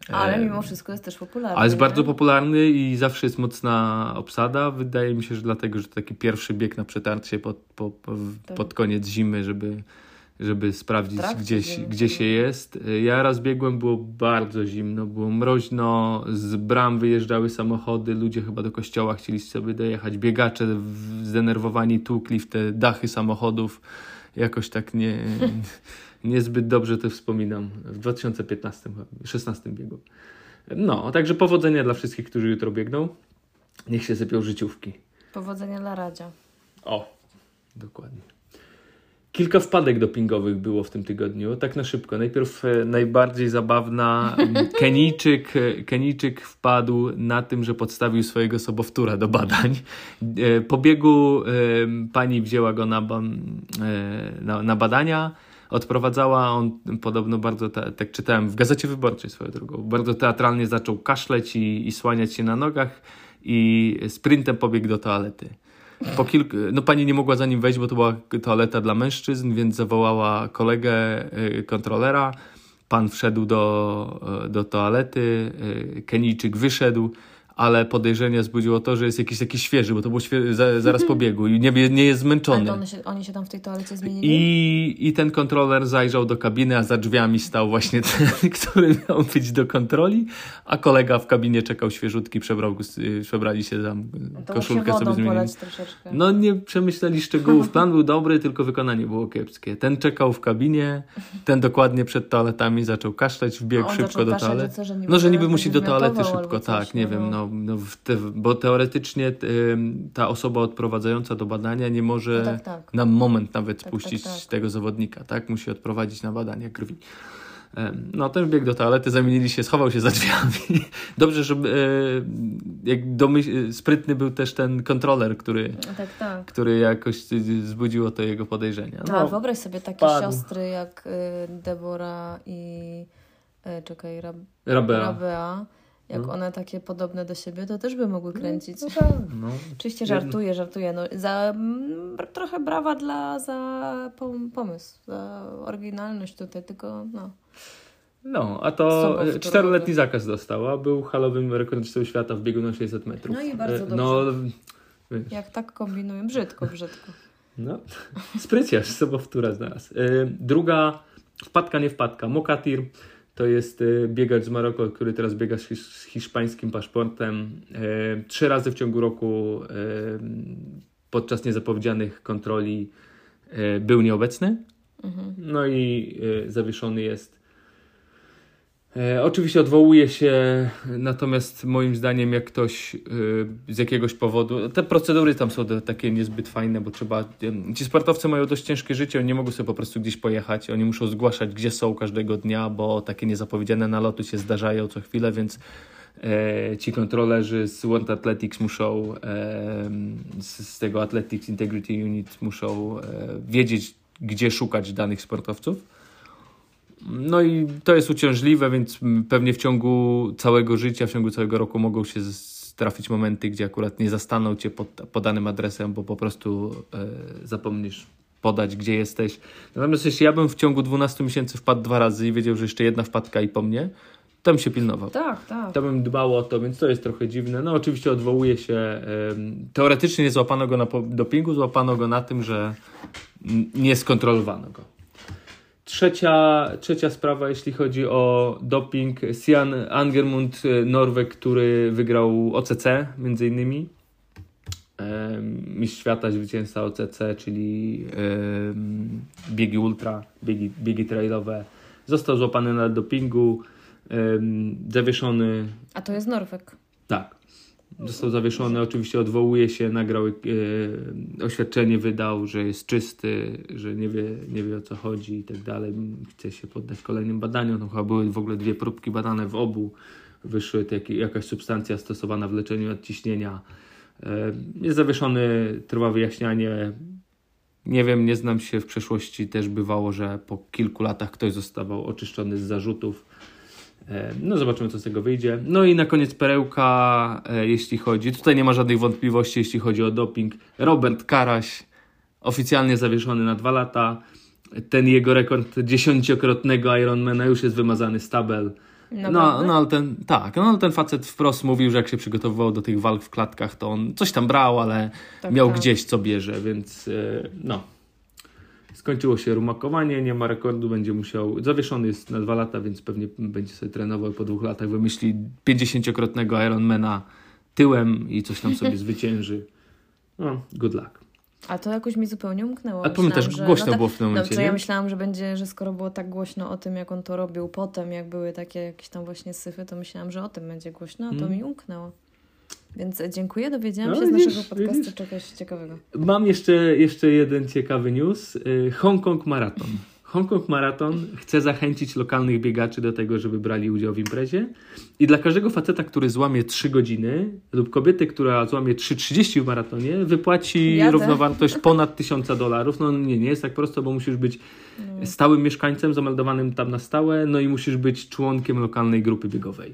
E, ale mimo wszystko jest też popularny. Ale jest nie? bardzo popularny i zawsze jest mocna obsada. Wydaje mi się, że dlatego, że to taki pierwszy bieg na przetarcie pod, po, po, tak. pod koniec zimy, żeby żeby sprawdzić, gdzie, gdzie się jest. Ja raz biegłem, było bardzo zimno, było mroźno, z bram wyjeżdżały samochody, ludzie chyba do kościoła chcieli sobie dojechać, biegacze zdenerwowani tłukli w te dachy samochodów. Jakoś tak nie, niezbyt dobrze to wspominam. W 2015, 16 biegu. No, także powodzenia dla wszystkich, którzy jutro biegną. Niech się sypią życiówki. Powodzenia dla Radzia. O, dokładnie. Kilka wpadek dopingowych było w tym tygodniu, tak na szybko. Najpierw e, najbardziej zabawna, Kenijczyk, e, Kenijczyk wpadł na tym, że podstawił swojego sobowtóra do badań. E, po biegu pani wzięła go na, na, na badania, odprowadzała, on podobno bardzo, tak czytałem w Gazecie Wyborczej swoją drogą, bardzo teatralnie zaczął kaszleć i, i słaniać się na nogach i sprintem pobiegł do toalety. Po kilku, no pani nie mogła za nim wejść, bo to była toaleta dla mężczyzn, więc zawołała kolegę y, kontrolera. Pan wszedł do, y, do toalety, y, Kenijczyk wyszedł, ale podejrzenie wzbudziło to, że jest jakiś taki świeży, bo to był świe- za, zaraz po biegu i nie, nie jest Ale zmęczony. to one się, oni się tam w tej toalecie zmienili? I, I ten kontroler zajrzał do kabiny, a za drzwiami stał właśnie ten, który miał być do kontroli, a kolega w kabinie czekał świeżutki, przebrał, y, przebrali się tam, to koszulkę się sobie zmienili. troszeczkę. No nie przemyśleli szczegółów. Plan był dobry, tylko wykonanie było kiepskie. Ten czekał w kabinie, ten dokładnie przed toaletami zaczął kaszleć, wbiegł szybko do toalety. No, że niby musi do toalety szybko, tak, nie no, wiem, no. No, te, bo teoretycznie ta osoba odprowadzająca do badania nie może No tak, tak. na moment nawet Tak, tak, tak. tego zawodnika, tak? Musi odprowadzić na badania krwi. No, ten wbiegł do toalety, zamienili się, schował się za drzwiami. Dobrze, że e, jak domyśl- sprytny był też ten kontroler, który, No tak, tak. który jakoś wzbudziło to jego podejrzenia. No, wyobraź sobie takie padł. siostry jak y, Debora i y, czekaj, Rab Rabea. Rabea. Jak No. one takie podobne do siebie, to też by mogły kręcić. No, tak, no. Oczywiście żartuję, żartuję. No, za, mm, br- trochę brawa dla, za pom- pomysł, za oryginalność tutaj, tylko no. No, a to czteroletni zakaz dostała. Był halowym rekordzistą świata w biegu na 600 metrów. No i bardzo E, No, wiesz, Jak tak kombinują, brzydko, brzydko. no spryciarz, sobowtóra znalazł. E, Druga wpadka, nie wpadka. Mokatir to jest e, biegacz z Maroku, który teraz biega z hisz- z hiszpańskim paszportem. E, Trzy razy w ciągu roku e, podczas niezapowiedzianych kontroli był nieobecny. Mhm. No i zawieszony jest. E, oczywiście odwołuje się, natomiast moim zdaniem, jak ktoś e, z jakiegoś powodu. Te procedury tam są takie niezbyt fajne, bo trzeba. Ci sportowcy mają dość ciężkie życie, oni nie mogą sobie po prostu gdzieś pojechać. Oni muszą zgłaszać, gdzie są każdego dnia, bo takie niezapowiedziane naloty się zdarzają co chwilę, więc e, ci kontrolerzy z World Athletics muszą, z, tego Athletics Integrity Unit muszą wiedzieć, gdzie szukać danych sportowców. No i to jest uciążliwe, więc pewnie w ciągu całego życia, w ciągu całego roku mogą się trafić momenty, gdzie akurat nie zastaną cię pod podanym adresem, bo po prostu e, zapomnisz podać, gdzie jesteś. Natomiast jeśli ja bym w ciągu 12 miesięcy wpadł dwa razy i wiedział, że jeszcze jedna wpadka i po mnie, to bym się pilnował. Tak, tak. To bym dbał o to, więc to jest trochę dziwne. No oczywiście odwołuje się. teoretycznie nie złapano go na dopingu, złapano go na tym, że nie skontrolowano go. Trzecia, trzecia sprawa, jeśli chodzi o doping. Sian Angermund, e, Norweg, który wygrał OCC między innymi. Mistrz świata, zwycięzca OCC, czyli biegi ultra, biegi, biegi trailowe. Został złapany na dopingu, zawieszony A to jest Norweg. tak. Został zawieszony, oczywiście odwołuje się, nagrał e, oświadczenie, wydał, że jest czysty, że nie wie, nie wie o co chodzi i tak dalej. Chce się poddać kolejnym badaniom. No, chyba były w ogóle dwie próbki badane w obu. Wyszły takie, jakaś substancja stosowana w leczeniu nadciśnienia. E, jest zawieszony, trwa wyjaśnianie. Nie wiem, nie znam się w przeszłości. Też bywało, że po kilku latach ktoś zostawał oczyszczony z zarzutów. E, No, zobaczymy, co z tego wyjdzie. No i na koniec perełka, e, jeśli chodzi. Tutaj nie ma żadnych wątpliwości, jeśli chodzi o doping. Robert Karaś, oficjalnie zawieszony na dwa lata. Ten jego rekord dziesięciokrotnego Ironmana już jest wymazany z tabel. No, no ale ten, tak, no ale ten facet wprost mówił, że jak się przygotowywał do tych walk w klatkach, to on coś tam brał, ale Tak, miał tak. gdzieś co bierze, więc e, no. Skończyło się rumakowanie, nie ma rekordu, będzie musiał. Zawieszony jest na dwa lata, więc pewnie będzie sobie trenował po dwóch latach wymyśli 50-krotnego Ironmana tyłem i coś tam sobie zwycięży. No, good luck. A to jakoś mi zupełnie umknęło. A pamiętasz, Myślałam, że- głośno no było w tym momencie, nie? ja myślałam, że będzie, że skoro było tak głośno o tym, jak on to robił potem, jak były takie jakieś tam właśnie syfy, to myślałam, że o tym będzie głośno, a to Mm. mi umknęło. Więc dziękuję, dowiedziałam No, się z naszego podcastu widzisz. czegoś ciekawego. Mam jeszcze, jeszcze jeden ciekawy news. Y, Hongkong Marathon. Hongkong Marathon chce zachęcić lokalnych biegaczy do tego, żeby brali udział w imprezie. I dla każdego faceta, który złamie 3 godziny, lub kobiety, która złamie 3,30 w maratonie, wypłaci Jadę. równowartość ponad 1000 dolarów. No nie, nie jest tak prosto, bo musisz być No. stałym mieszkańcem, zameldowanym tam na stałe, no i musisz być członkiem lokalnej grupy biegowej.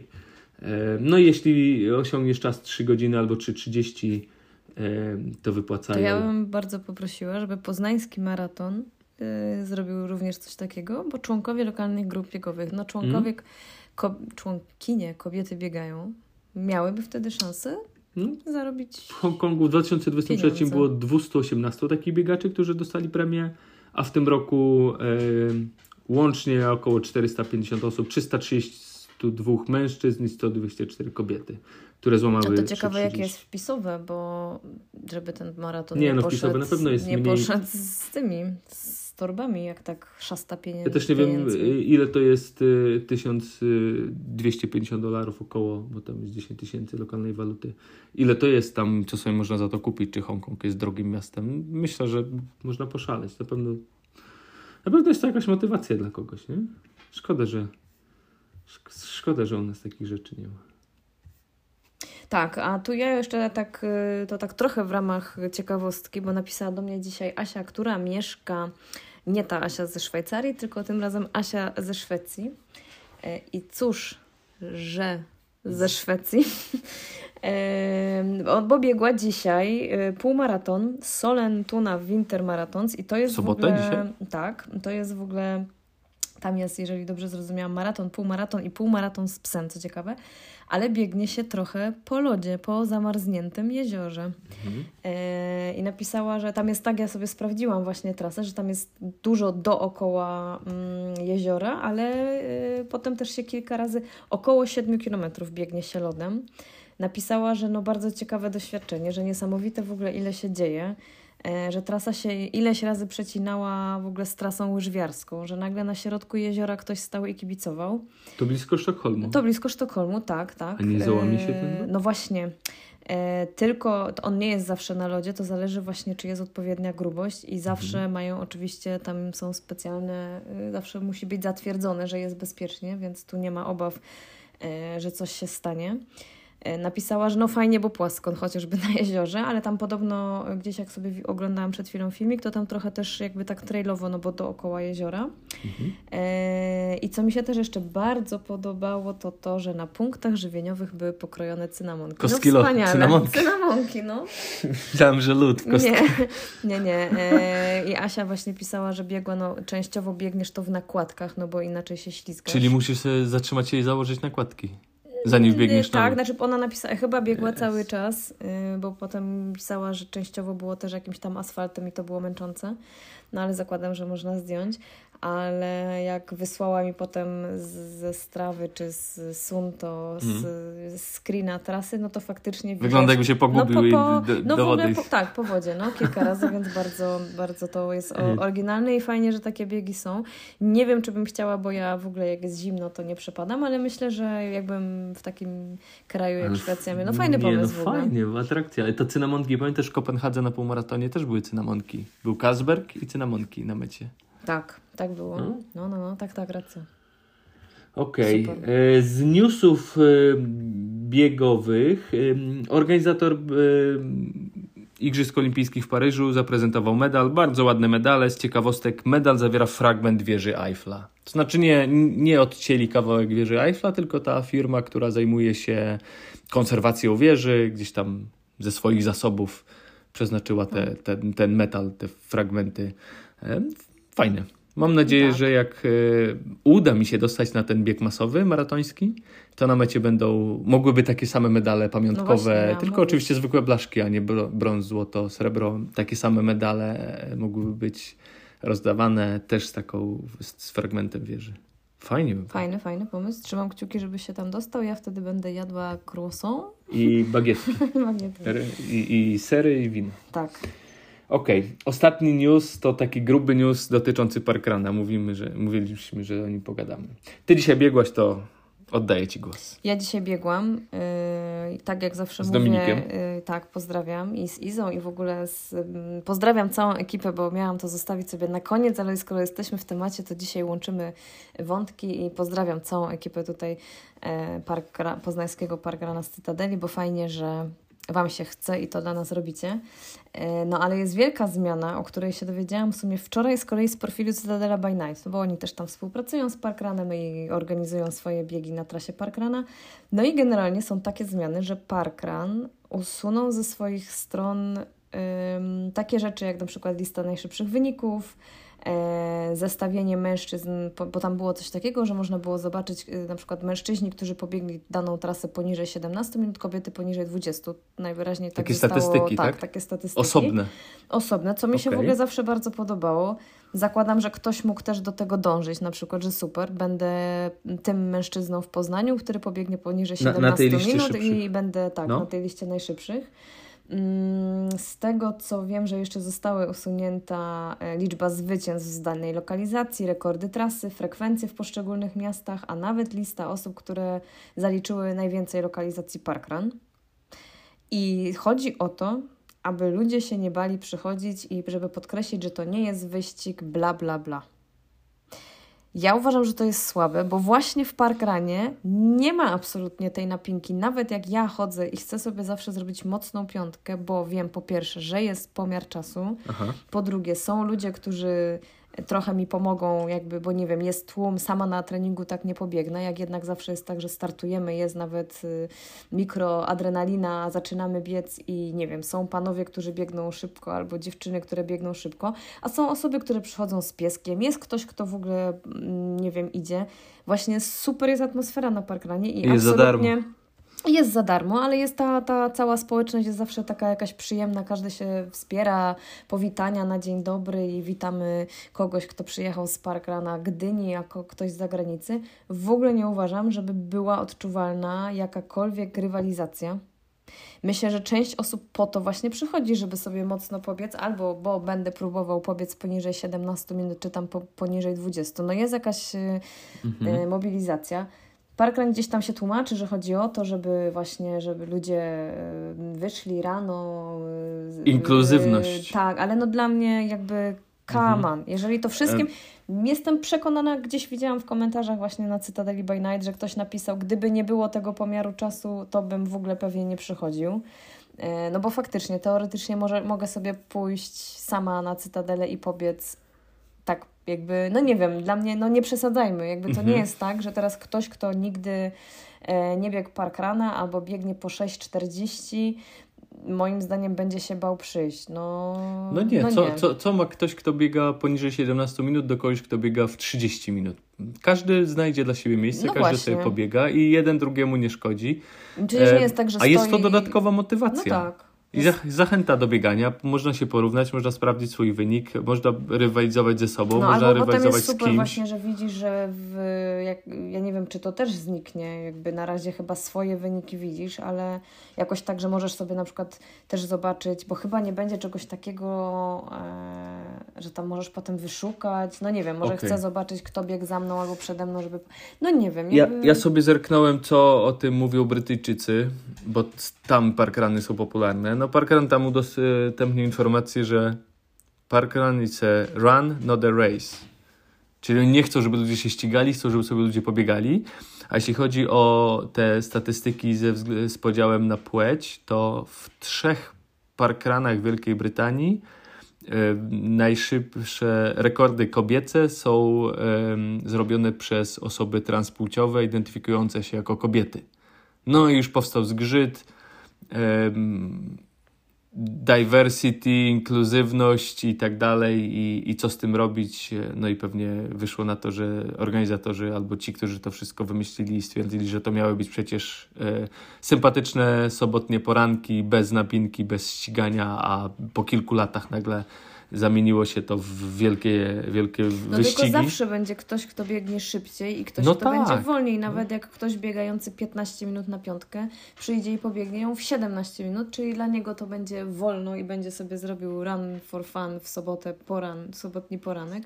E, No i jeśli osiągniesz czas 3 godziny albo 3,30, e, to wypłacają. To ja bym bardzo poprosiła, żeby poznański maraton y, zrobił również coś takiego, bo członkowie lokalnych grup biegowych, no członkowie, Mm. ko, członkinie kobiety biegają, miałyby wtedy szansę No, zarobić. W Hongkongu w 2023 Pieniądze. było 218 takich biegaczy, którzy dostali premię, a w tym roku e, łącznie około 450 osób, 332 mężczyzn i 124 kobiety, które złamały No to ciekawe, jakie 3,30. jest wpisowe, bo żeby ten maraton Nie, nie, no, poszedł, wpisowe na pewno jest nie mniej- poszedł z tymi, z torbami, jak tak szasta pieniędzy. Ja też nie wiem, pieniędzmi. y, ile to jest y, 1250 dolarów około, bo tam jest 10 tysięcy lokalnej waluty. Ile to jest tam, co sobie można za to kupić, czy Hongkong jest drogim miastem? Myślę, że można poszaleć. Na pewno, na pewno jest to jakaś motywacja dla kogoś, nie? Szkoda, że szkoda, że u nas takich rzeczy nie ma. Tak, a tu ja jeszcze tak, y, to tak trochę w ramach ciekawostki, bo napisała do mnie dzisiaj Asia, która mieszka, nie ta Asia ze Szwajcarii, tylko tym razem Asia ze Szwecji. E, I cóż, że ze Szwecji. E, Bo biegła dzisiaj e, półmaraton Solentuna Winter Marathons i to jest Sobotę w ogóle... dzisiaj? Tak, to jest w ogóle... Tam jest, jeżeli dobrze zrozumiałam, maraton, półmaraton i półmaraton z psem, co ciekawe, ale biegnie się trochę po lodzie, po zamarzniętym jeziorze. E, I napisała, że tam jest tak, ja sobie sprawdziłam właśnie trasę, że tam jest dużo dookoła mm, jeziora, ale e, potem też się kilka razy, około 7 kilometrów biegnie się lodem. Napisała, że no bardzo ciekawe doświadczenie, że niesamowite w ogóle ile się dzieje, że trasa się ileś razy przecinała w ogóle z trasą łyżwiarską, że nagle na środku jeziora ktoś stał i kibicował. To blisko Sztokholmu. To blisko Sztokholmu, tak, tak. A nie załamie się E, ten lód? No właśnie. E, tylko on nie jest zawsze na lodzie, to zależy właśnie, czy jest odpowiednia grubość i zawsze Mhm. mają oczywiście, tam są specjalne, zawsze musi być zatwierdzone, że jest bezpiecznie, więc tu nie ma obaw, e, że coś się stanie. E, Napisała, że no fajnie, bo płasko, chociażby na jeziorze, ale tam podobno gdzieś jak sobie oglądałam przed chwilą filmik, to tam trochę też jakby tak trailowo, no bo dookoła jeziora. Mhm. E, I co mi się też jeszcze bardzo podobało, to to, że na punktach żywieniowych były pokrojone cynamonki. Kostki no wspaniale. cynamonki. Cynamonki, no. Myślałem, że lód. Kost... Nie, nie, nie. E, I Asia właśnie pisała, że biegła, no częściowo biegniesz to w nakładkach, no bo inaczej się ślizgasz. Czyli musisz zatrzymać się i założyć nakładki, zanim wbiegniesz na Tak, znaczy ona napisała, chyba biegła Yes. cały czas, y, bo potem pisała, że częściowo było też jakimś tam asfaltem i to było męczące. No ale zakładam, że można zdjąć. Ale jak wysłała mi potem ze strawy czy z Sunto z, z screena trasy, no to faktycznie. Wygląda jakby się pogubił no, po, i po, do, no do wody. po, tak, po wodzie, no kilka razy, więc bardzo, bardzo to jest Mhm. oryginalne i fajnie, że takie biegi są. Nie wiem, czy bym chciała, bo ja w ogóle jak jest zimno, to nie przepadam, ale myślę, że jakbym w takim kraju jak Szwecja, no fajny nie, pomysł no w ogóle. fajnie, atrakcja. Ale to cynamonki, pamiętasz w Kopenhadze na półmaratonie też były cynamonki. Był Kasberg i cynamonki na mecie. Tak, tak było. No. No, no, no, tak, tak, racja. Okej. Super. E, Z newsów e, biegowych e, organizator Igrzysk Olimpijskich w Paryżu zaprezentował medal. Bardzo ładne medale. Z ciekawostek medal zawiera fragment wieży Eiffla. To znaczy nie, nie odcięli kawałek wieży Eiffla, tylko ta firma, która zajmuje się konserwacją wieży, gdzieś tam ze swoich zasobów przeznaczyła te, ten, ten metal, te fragmenty. Fajne. Mam nadzieję, Tak. że jak e, uda mi się dostać na ten bieg masowy, maratoński, to na mecie będą, mogłyby takie same medale pamiątkowe, No właśnie, miałam tylko mówić. oczywiście zwykłe blaszki, a nie brąz, złoto, srebro. Takie same medale e, mogłyby być rozdawane też z taką, z, fragmentem wieży. Fajnie by. Fajny, fajny pomysł. Trzymam kciuki, żeby się tam dostał. Ja wtedy będę jadła croissant. I bagietki, wiem. i, i sery, i wino. Tak. Okej, ostatni news to taki gruby news dotyczący Parkrana. Mówimy, że, mówiliśmy, że o nim pogadamy. Ty dzisiaj biegłaś, to oddaję Ci głos. Ja dzisiaj biegłam, yy, tak jak zawsze Z mówię, Dominikiem? yy, tak, pozdrawiam i z Izą i w ogóle z, ym, pozdrawiam całą ekipę, bo miałam to zostawić sobie na koniec, ale skoro jesteśmy w temacie, to dzisiaj łączymy wątki i pozdrawiam całą ekipę tutaj e, Park, Poznańskiego Parkrana z Cytadeli, bo fajnie, że Wam się chce i to dla nas robicie. E, No ale jest wielka zmiana, o której się dowiedziałam w sumie wczoraj z kolei z profilu Cytadela by Night, no bo oni też tam współpracują z Parkranem i organizują swoje biegi na trasie Parkrana. No i generalnie są takie zmiany, że Parkran usunął ze swoich stron takie rzeczy jak na przykład lista najszybszych wyników, zestawienie mężczyzn, bo, tam było coś takiego, że można było zobaczyć e, na przykład mężczyźni, którzy pobiegli daną trasę poniżej 17 minut, kobiety poniżej 20. Najwyraźniej tak takie zostało, statystyki, tak, tak? takie statystyki. Osobne. Osobne, co mi się okay. w ogóle zawsze bardzo podobało. Zakładam, że ktoś mógł też do tego dążyć, na przykład, że super, będę tym mężczyzną w Poznaniu, który pobiegnie poniżej 17 na, na minut i będę tak, no. na tej liście najszybszych. Mm, z tego co wiem, że jeszcze zostały usunięta e, liczba zwycięstw z danej lokalizacji, rekordy trasy, frekwencje w poszczególnych miastach, a nawet lista osób, które zaliczyły najwięcej lokalizacji parkrun. I chodzi o to, aby ludzie się nie bali przychodzić i żeby podkreślić, że to nie jest wyścig bla bla bla. Ja uważam, że to jest słabe, bo właśnie w parkranie nie ma absolutnie tej napinki. Nawet jak ja chodzę i chcę sobie zawsze zrobić mocną piątkę, bo wiem po pierwsze, że jest pomiar czasu, Aha. po drugie są ludzie, którzy trochę mi pomogą, jakby, bo nie wiem, jest tłum, sama na treningu tak nie pobiegnę, jak jednak zawsze jest tak, że startujemy, jest nawet y, mikroadrenalina, zaczynamy biec i nie wiem, są panowie, którzy biegną szybko, albo dziewczyny, które biegną szybko, a są osoby, które przychodzą z pieskiem, jest ktoś, kto w ogóle, mm, nie wiem, idzie. Właśnie super jest atmosfera na parkranie i jest absolutnie... Jest za darmo, ale jest ta, ta cała społeczność jest zawsze taka jakaś przyjemna, każdy się wspiera, powitania na dzień dobry i witamy kogoś, kto przyjechał z Parkrana Gdyni jako ktoś z zagranicy. W ogóle nie uważam, żeby była odczuwalna jakakolwiek rywalizacja. Myślę, że część osób po to właśnie przychodzi, żeby sobie mocno pobiec, albo bo będę próbował pobiec poniżej 17 minut, czy tam po, poniżej 20. No jest jakaś y, mhm. y, mobilizacja. Parkrun gdzieś tam się tłumaczy, że chodzi o to, żeby właśnie, żeby ludzie e, wyszli rano. E, Inkluzywność. tak, ale no dla mnie jakby kaman. Mhm. Jeżeli to wszystkim... Jestem przekonana, gdzieś widziałam w komentarzach właśnie na Cytadeli by Night, że ktoś napisał, gdyby nie było tego pomiaru czasu, to bym w ogóle pewnie nie przychodził. E, no bo faktycznie, teoretycznie może, mogę sobie pójść sama na Cytadelę i pobiec tak jakby, no nie wiem, dla mnie, no nie przesadzajmy, jakby to mhm. nie jest tak, że teraz ktoś, kto nigdy e, nie biegł parkrana albo biegnie po 6,40, moim zdaniem będzie się bał przyjść. No, no nie, no co, nie. Co, co ma ktoś, kto biega poniżej 17 minut do kogoś, kto biega w 30 minut? Każdy znajdzie dla siebie miejsce, no każdy właśnie. sobie pobiega i jeden drugiemu nie szkodzi. E, nie jest tak, że A jest to dodatkowa motywacja. No tak. I zachęta do biegania, można się porównać, można sprawdzić swój wynik, można rywalizować ze sobą, no, można rywalizować jest super z kimś. właśnie, że widzisz, że w, jak, ja nie wiem, czy to też zniknie, jakby na razie chyba swoje wyniki widzisz, ale jakoś tak, że możesz sobie na przykład też zobaczyć, bo chyba nie będzie czegoś takiego, e, że tam możesz potem wyszukać, no nie wiem, może okay. chcę zobaczyć, kto biegł za mną albo przede mną, żeby, no nie wiem. Jakby... Ja, ja sobie zerknąłem, co o tym mówią Brytyjczycy, bo tam parkrany są popularne. No parkrun tam udostępnił informację, że parkrun is a run, not a race. Czyli nie chcą, żeby ludzie się ścigali, chcą, żeby sobie ludzie pobiegali. A jeśli chodzi o te statystyki ze, z podziałem na płeć, to w trzech parkranach Wielkiej Brytanii y, najszybsze rekordy kobiece są y, zrobione przez osoby transpłciowe identyfikujące się jako kobiety. No i już powstał zgrzyt diversity, inkluzywność i tak dalej i, i co z tym robić. No i pewnie wyszło na to, że organizatorzy albo ci, którzy to wszystko wymyślili stwierdzili, że to miały być przecież e, sympatyczne sobotnie poranki bez napinki, bez ścigania, a po kilku latach nagle zamieniło się to w wielkie, wielkie no wyścigi. tylko zawsze będzie ktoś, kto biegnie szybciej i ktoś, no kto tak. będzie wolniej. Nawet jak ktoś biegający 15 minut na piątkę przyjdzie i pobiegnie ją w 17 minut, czyli dla niego to będzie wolno i będzie sobie zrobił run for fun w sobotę, poran, sobotni poranek.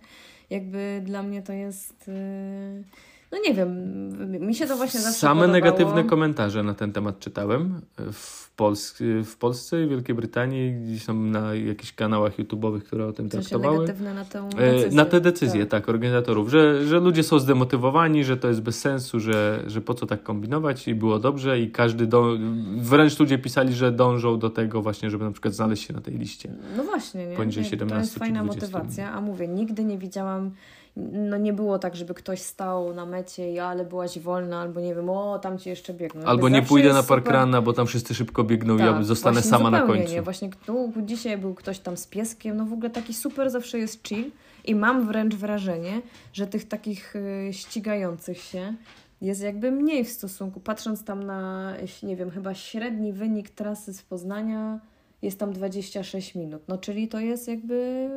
Jakby dla mnie to jest... Yy no nie wiem, mi się to właśnie zawsze Same podobało. negatywne komentarze na ten temat czytałem w, Pols w Polsce i Wielkiej Brytanii, gdzieś tam na jakichś kanałach YouTube'owych, które o tym traktowały. negatywne na tę decyzję. E, na te decyzje, tak, tak organizatorów, że, że ludzie są zdemotywowani, że to jest bez sensu, że, że po co tak kombinować i było dobrze i każdy, do... wręcz ludzie pisali, że dążą do tego właśnie, żeby na przykład znaleźć się na tej liście. No właśnie, nie? Poniżej 17 To jest fajna motywacja, a mówię, nigdy nie widziałam no nie było tak, żeby ktoś stał na mecie i ale byłaś wolna, albo nie wiem, o tam ci jeszcze biegną. Albo nie pójdę na super- parkrana, bo tam wszyscy szybko biegną i ja tak, zostanę sama na końcu. Nie. Właśnie tu dzisiaj był ktoś tam z pieskiem, no w ogóle taki super zawsze jest chill i mam wręcz wrażenie, że tych takich y, ścigających się jest jakby mniej w stosunku, patrząc tam na, nie wiem, chyba średni wynik trasy z Poznania jest tam 26 minut, no czyli to jest jakby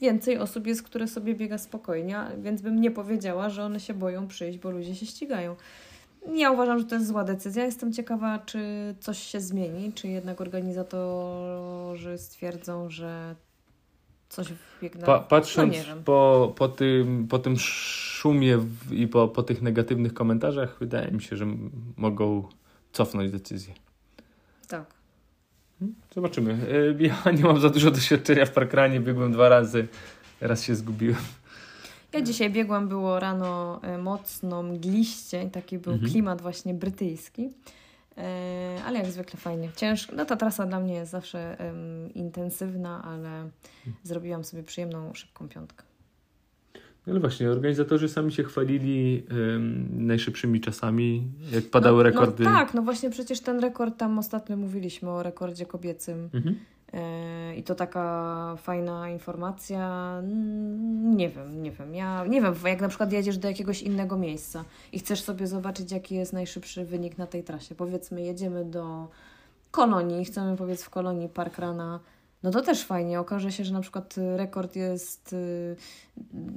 więcej osób jest, które sobie biega spokojnie, więc bym nie powiedziała, że one się boją przyjść, bo ludzie się ścigają. Ja uważam, że to jest zła decyzja. Jestem ciekawa, czy coś się zmieni, czy jednak organizatorzy stwierdzą, że coś wbiegnę. Pa, patrząc no nie wiem. po, po, tym, po tym szumie w, i po, po tych negatywnych komentarzach, wydaje mi się, że mogą cofnąć decyzję. Tak. Zobaczymy. Y, Ja nie mam za dużo doświadczenia w parkranie, biegłem dwa razy, raz się zgubiłem. Ja dzisiaj biegłam, było rano e, mocno mgliście i taki był Mhm. klimat właśnie brytyjski. E, ale jak zwykle fajnie. Ciężko. No ta trasa dla mnie jest zawsze em, intensywna, ale zrobiłam sobie przyjemną, szybką piątkę. No ale właśnie, organizatorzy sami się chwalili ym, najszybszymi czasami, jak padały no, rekordy. No tak, no właśnie przecież ten rekord tam ostatnio mówiliśmy o rekordzie kobiecym. Mhm. E, I to taka fajna informacja. Mm, Nie wiem, nie wiem. Ja nie wiem, jak na przykład jedziesz do jakiegoś innego miejsca i chcesz sobie zobaczyć, jaki jest najszybszy wynik na tej trasie. Powiedzmy, jedziemy do Kolonii, chcemy powiedz w Kolonii Parkrana. No to też fajnie. Okaże się, że na przykład y, rekord jest, y,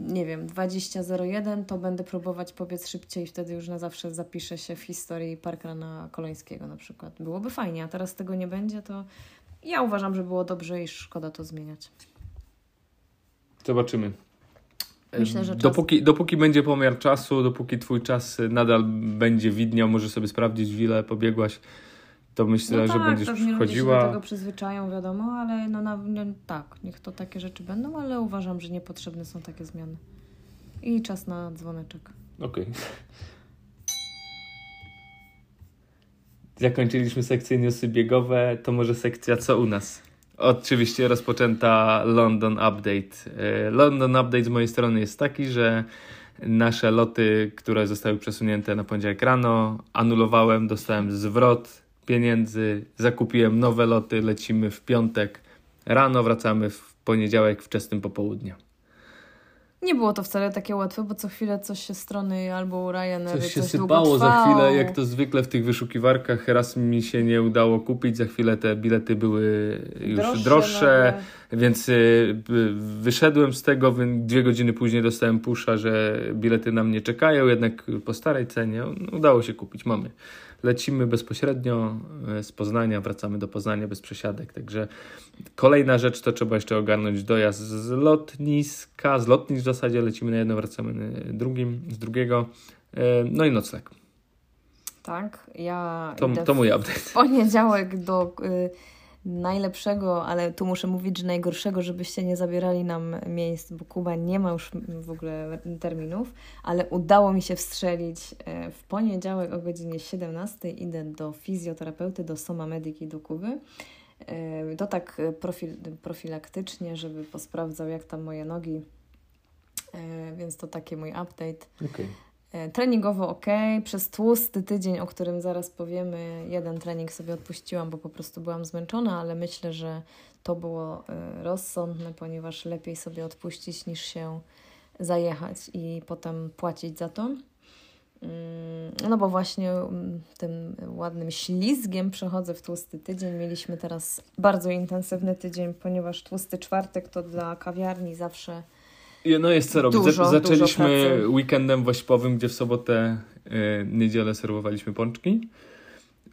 nie wiem, 20.01, to będę próbować pobiec szybciej, wtedy już na zawsze zapiszę się w historii Parkrana Kolońskiego na przykład. Byłoby fajnie, a teraz tego nie będzie, to ja uważam, że było dobrze i szkoda to zmieniać. Zobaczymy. Myślę, że czas- dopóki, dopóki będzie pomiar czasu, dopóki twój czas nadal będzie widniał, możesz sobie sprawdzić, w ile pobiegłaś, to myślę, że będziesz No tak, pewnie ludzie się do przychodziła. tego przyzwyczają, wiadomo, ale no, na, no tak, niech to takie rzeczy będą, ale uważam, że niepotrzebne są takie zmiany. I czas na dzwoneczek. Okej. Zakończyliśmy sekcje newsy biegowe, to może sekcja co u nas? Oczywiście rozpoczęta London Update. E, London Update z mojej strony jest taki, że nasze loty, które zostały przesunięte na poniedziałek rano, anulowałem, dostałem zwrot pieniędzy, zakupiłem nowe loty, lecimy w piątek rano, wracamy w poniedziałek wczesnym popołudnia. Nie było to wcale takie łatwe, bo co chwilę coś się strony albo Ryanair Coś się długo sypało za chwilę, jak to zwykle w tych wyszukiwarkach. Raz mi się nie udało kupić, za chwilę te bilety były już droższe, Droższe. Więc y, wyszedłem z tego, dwie godziny później dostałem pusza, że bilety na mnie czekają, jednak po starej cenie no, udało się kupić, mamy. Lecimy bezpośrednio y, z Poznania, wracamy do Poznania bez przesiadek, także kolejna rzecz to trzeba jeszcze ogarnąć dojazd z lotniska, z lotnisk w zasadzie lecimy na jedno, wracamy na drugim, z drugiego, y, no i nocleg. Tak, ja To, to w mój update. poniedziałek do y, najlepszego, ale tu muszę mówić, że najgorszego, żebyście nie zabierali nam miejsc, bo Kuba nie ma już w ogóle terminów, ale udało mi się wstrzelić e, w poniedziałek o godzinie 17 idę do fizjoterapeuty, do Soma Medyki do Kuby. E, To tak e, profil, profilaktycznie, żeby posprawdzał jak tam moje nogi. Więc to taki mój update. Okay. E, Treningowo ok, przez tłusty tydzień, o którym zaraz powiemy, jeden trening sobie odpuściłam, bo po prostu byłam zmęczona, ale myślę, że to było e, rozsądne, ponieważ lepiej sobie odpuścić niż się zajechać i potem płacić za to. Mm, No bo właśnie mm, tym ładnym ślizgiem przechodzę w tłusty tydzień. Mieliśmy teraz bardzo intensywny tydzień, ponieważ tłusty czwartek to dla kawiarni zawsze No jest co robić. Dużo, Za- Zaczęliśmy dużo weekendem wośpowym, gdzie w sobotę, y, niedzielę serwowaliśmy pączki.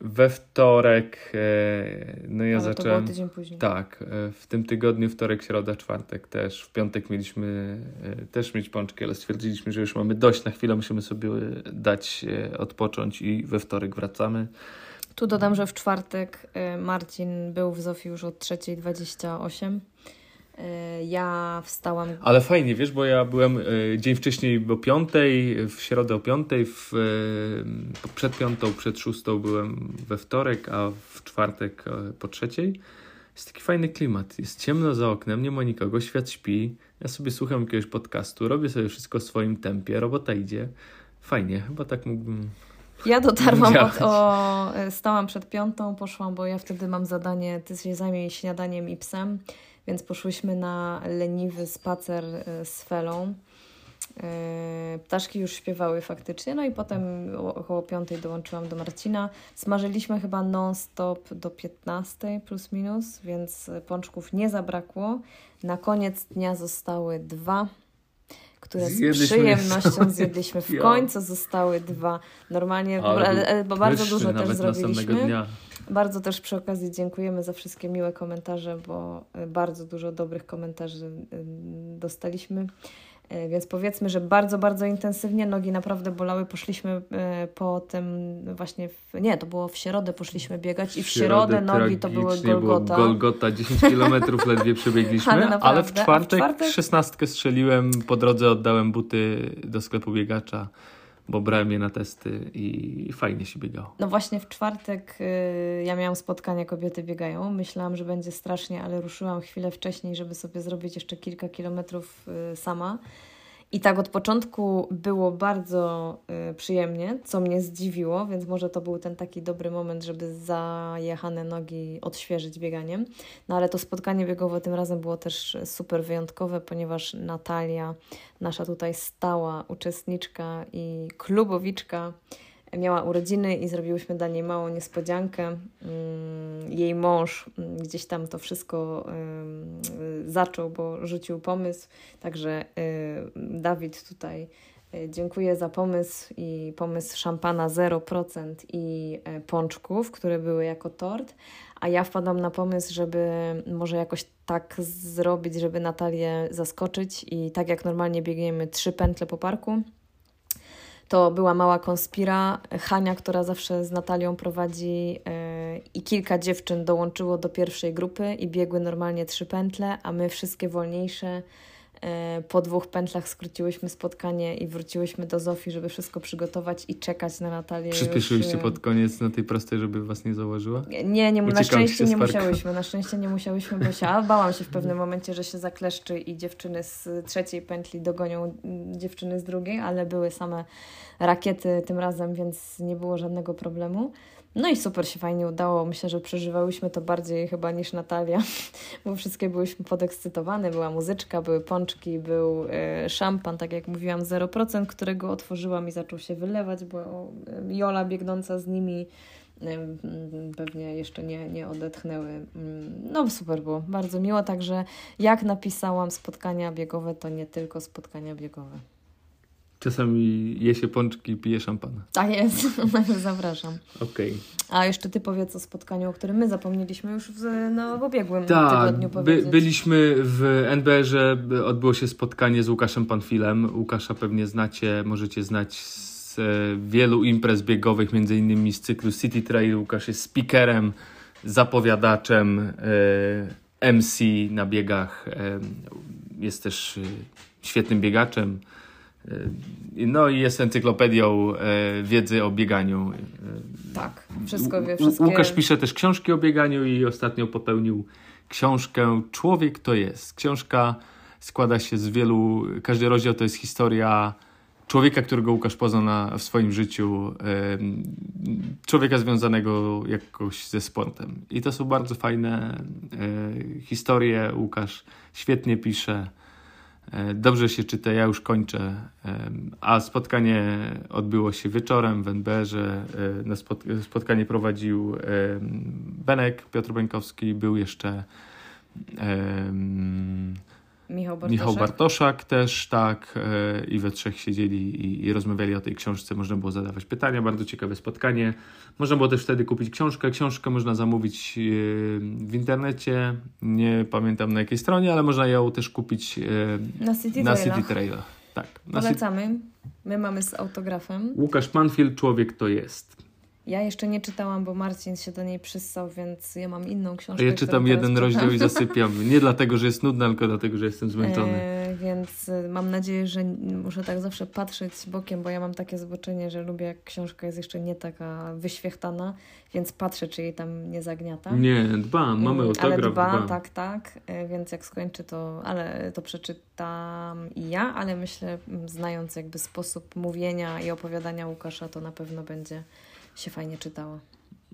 We wtorek, y, no ja ale to zacząłem... było tydzień później. Tak, y, w tym tygodniu, wtorek, środa, czwartek też. W piątek mieliśmy też mieć pączki, ale stwierdziliśmy, że już mamy dość. Na chwilę musimy sobie dać odpocząć i we wtorek wracamy. Tu dodam, że w czwartek Marcin był w Zofii już od 3.28. Y, Ja wstałam. Ale fajnie, wiesz, bo ja byłem y, dzień wcześniej o piątej, w środę o piątej, w, y, przed piątą, przed szóstą byłem we wtorek, a w czwartek po trzeciej. Jest taki fajny klimat. Jest ciemno za oknem, nie ma nikogo, świat śpi. Ja sobie słucham jakiegoś podcastu, robię sobie wszystko w swoim tempie, robota idzie. Fajnie, chyba tak mógłbym. Ja dotarłam od, o, stałam przed piątą, poszłam, bo ja wtedy mam zadanie, ty się zajmij śniadaniem i psem, więc poszłyśmy na leniwy spacer e, z Felą. E, ptaszki już śpiewały faktycznie, no i potem około piątej dołączyłam do Marcina. Smażyliśmy chyba non-stop do 15 plus minus, więc pączków nie zabrakło. Na koniec dnia zostały dwa, które zjedliśmy z przyjemnością zjedliśmy. W końcu zostały dwa. Normalnie, ale, bo bardzo dużo też zrobiliśmy. Bardzo też przy okazji dziękujemy za wszystkie miłe komentarze, bo bardzo dużo dobrych komentarzy dostaliśmy. E, więc powiedzmy, że bardzo, bardzo intensywnie nogi naprawdę bolały. Poszliśmy e, po tym właśnie, w, nie, to było w środę, poszliśmy biegać i w, w środę, nogi to były Golgota. Było Golgota, 10 kilometrów ledwie przebiegliśmy, ale, ale, w czwartek, w czwartek 16 strzeliłem, po drodze oddałem buty do sklepu biegacza bo brałem je na testy i fajnie się biegało. No właśnie w czwartek y, ja miałam spotkanie Kobiety Biegają. Myślałam, że będzie strasznie, ale ruszyłam chwilę wcześniej, żeby sobie zrobić jeszcze kilka kilometrów y, sama. I tak od początku było bardzo y, przyjemnie, co mnie zdziwiło, więc może to był ten taki dobry moment, żeby zajechane nogi odświeżyć bieganiem. No ale to spotkanie biegowe tym razem było też super wyjątkowe, ponieważ Natalia, nasza tutaj stała uczestniczka i klubowiczka, miała urodziny i zrobiłyśmy dla niej małą niespodziankę. Mm, jej mąż mm, gdzieś tam to wszystko zaczął, bo rzucił pomysł. Także y, Dawid tutaj y, dziękuję za pomysł i pomysł szampana 0% i e, pączków, które były jako tort. A ja wpadłam na pomysł, żeby może jakoś tak zrobić, żeby Natalię zaskoczyć i tak jak normalnie biegniemy trzy pętle po parku, to była mała konspira. Hania, która zawsze z Natalią prowadzi yy, i kilka dziewczyn dołączyło do pierwszej grupy i biegły normalnie trzy pętle, a my wszystkie wolniejsze E, po dwóch pętlach skróciłyśmy spotkanie i wróciłyśmy do Zofii, żeby wszystko przygotować i czekać na Natalię. Przyspieszyłyście już... pod koniec na tej prostej, żeby was nie założyła? Nie, nie na szczęście nie musiałyśmy. Na szczęście nie musiałyśmy, bo się, a bałam się w pewnym momencie, że się zakleszczy i dziewczyny z trzeciej pętli dogonią dziewczyny z drugiej, ale były same rakiety tym razem, więc nie było żadnego problemu. No i super się fajnie udało. Myślę, że przeżywałyśmy to bardziej chyba niż Natalia, bo wszystkie byłyśmy podekscytowane. Była muzyczka, były pączki, był y, szampan, tak jak mówiłam, 0%, którego otworzyłam i zaczął się wylewać, bo Jola biegnąca z nimi y, pewnie jeszcze nie, nie odetchnęły. Mm, no super było, bardzo miło. Także jak napisałam, spotkania biegowe to nie tylko spotkania biegowe. Czasami je się pączki i pije szampana. Tak jest, zapraszam. Okej. Okay. A jeszcze ty powiedz o spotkaniu, o którym my zapomnieliśmy już w, no, w ubiegłym Ta, tygodniu powiedzieć. By, byliśmy w NBR-ze, odbyło się spotkanie z Łukaszem Panfilem. Łukasza pewnie znacie, możecie znać z e, wielu imprez biegowych, między innymi z cyklu City Trail. Łukasz jest speakerem, zapowiadaczem, e, MC na biegach. E, jest też świetnym biegaczem no i jest encyklopedią e, wiedzy o bieganiu. E, tak, wszystko wie. Wszystkie... Łukasz pisze też książki o bieganiu i ostatnio popełnił książkę Człowiek to jest. Książka składa się z wielu, każdy rozdział to jest historia człowieka, którego Łukasz poznał na, w swoim życiu, człowieka związanego jakoś ze sportem. I to są bardzo fajne historie. Łukasz świetnie pisze. E, dobrze się czyta, ja już kończę. A spotkanie odbyło się wieczorem w NBR-ze. E, spotkanie prowadził Benek Piotr Beńkowski, był jeszcze Michał Bartoszak. Michał Bartoszak też, tak. E, I we trzech siedzieli i, i, rozmawiali o tej książce. Można było zadawać pytania. Bardzo ciekawe spotkanie. Można było też wtedy kupić książkę. Książkę można zamówić e, w internecie. Nie pamiętam na jakiej stronie, ale można ją też kupić e, na City, na City Trailach. Tak. Polecamy. My mamy z autografem. Łukasz Panfield, Człowiek to jest. Ja jeszcze nie czytałam, bo Marcin się do niej przyssał, więc ja mam inną książkę. A ja czytam jeden rozdział i zasypiam. Nie dlatego, że jest nudna, tylko dlatego, że jestem zmęczony. E, więc y, mam nadzieję, że muszę tak zawsze patrzeć bokiem, bo ja mam takie zobaczenie, że lubię, jak książka jest jeszcze nie taka wyświechtana, więc patrzę, czy jej tam nie zagniata. Nie, dbam, mamy mm, autograf. Ale dba, dbam. tak, tak. E, więc jak skończy to, ale to przeczytam i ja, ale myślę, znając jakby sposób mówienia i opowiadania Łukasza, to na pewno będzie się fajnie czytało.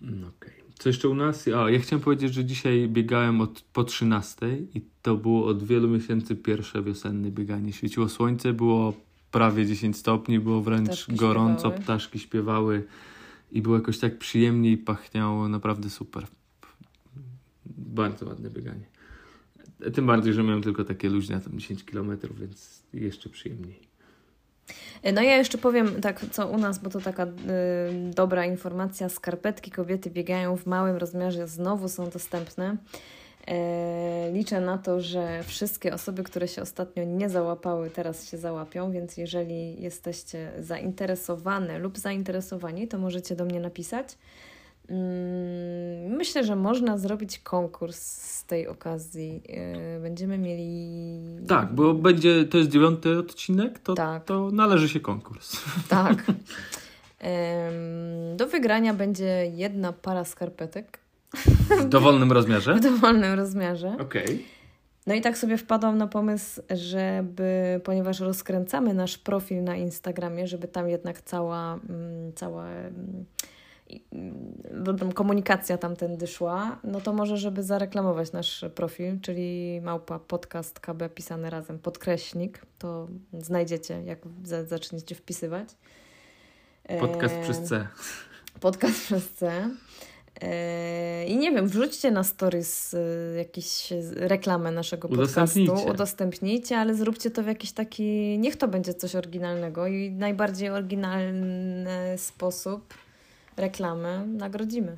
Mm, okej. Okay. Co jeszcze u nas? A, ja chciałem powiedzieć, że dzisiaj biegałem od, po 13 i to było od wielu miesięcy pierwsze wiosenne bieganie. Świeciło słońce, było prawie 10 stopni, było wręcz ptaszki gorąco, śpiewały. ptaszki śpiewały i było jakoś tak przyjemnie i pachniało naprawdę super. Bardzo ładne bieganie. Tym bardziej, że miałem tylko takie luźne tam 10 km, więc jeszcze przyjemniej. No ja jeszcze powiem tak, co u nas, bo to taka y, dobra informacja. Skarpetki kobiety biegają w małym rozmiarze, znowu są dostępne. E, liczę na to, że wszystkie osoby, które się ostatnio nie załapały, teraz się załapią, więc jeżeli jesteście zainteresowane lub zainteresowani, to możecie do mnie napisać. Mm, myślę, że można zrobić konkurs z tej okazji. E, będziemy mieli. Tak, bo będzie to jest dziewiąty odcinek, to, tak. to należy się konkurs. Tak. Do wygrania będzie jedna para skarpetek. W dowolnym rozmiarze? W dowolnym rozmiarze. Okej. Okay. No i tak sobie wpadłam na pomysł, żeby, ponieważ rozkręcamy nasz profil na Instagramie, żeby tam jednak cała, mm, cała mm, komunikacja tamtędy szła, no to może, żeby zareklamować nasz profil, czyli małpa podcast KB pisane razem, podkreśnik, to znajdziecie, jak zaczniecie wpisywać. Podcast e... przez C. Podcast przez C. E, I nie wiem, wrzućcie na stories e, jakieś reklamę naszego podcastu, udostępnijcie, ale zróbcie to w jakiś taki, niech to będzie coś oryginalnego i najbardziej oryginalny sposób reklamy nagrodzimy.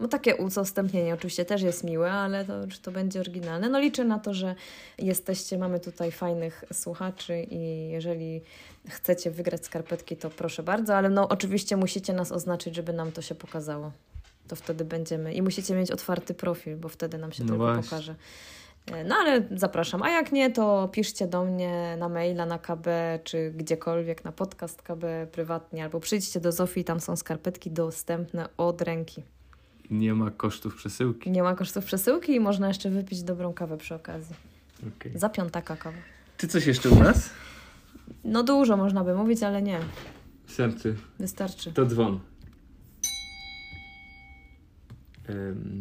No takie udostępnienie oczywiście też jest miłe, ale to, czy to będzie oryginalne? No liczę na to, że jesteście, mamy tutaj fajnych słuchaczy i jeżeli chcecie wygrać skarpetki, to proszę bardzo, ale no oczywiście musicie nas oznaczyć, żeby nam to się pokazało. To wtedy będziemy i musicie mieć otwarty profil, bo wtedy nam się no to pokaże. E, no ale zapraszam. A jak nie, to piszcie do mnie na maila, na KB, czy gdziekolwiek, na podcast KB prywatnie, albo przyjdźcie do Zofii, tam są skarpetki dostępne od ręki. Nie ma kosztów przesyłki. Nie ma kosztów przesyłki i można jeszcze wypić dobrą kawę przy okazji. Okay. Za piątaka kawa. Czy coś jeszcze u nas? No dużo można by mówić, ale nie. Serce. Wystarczy. To dzwon.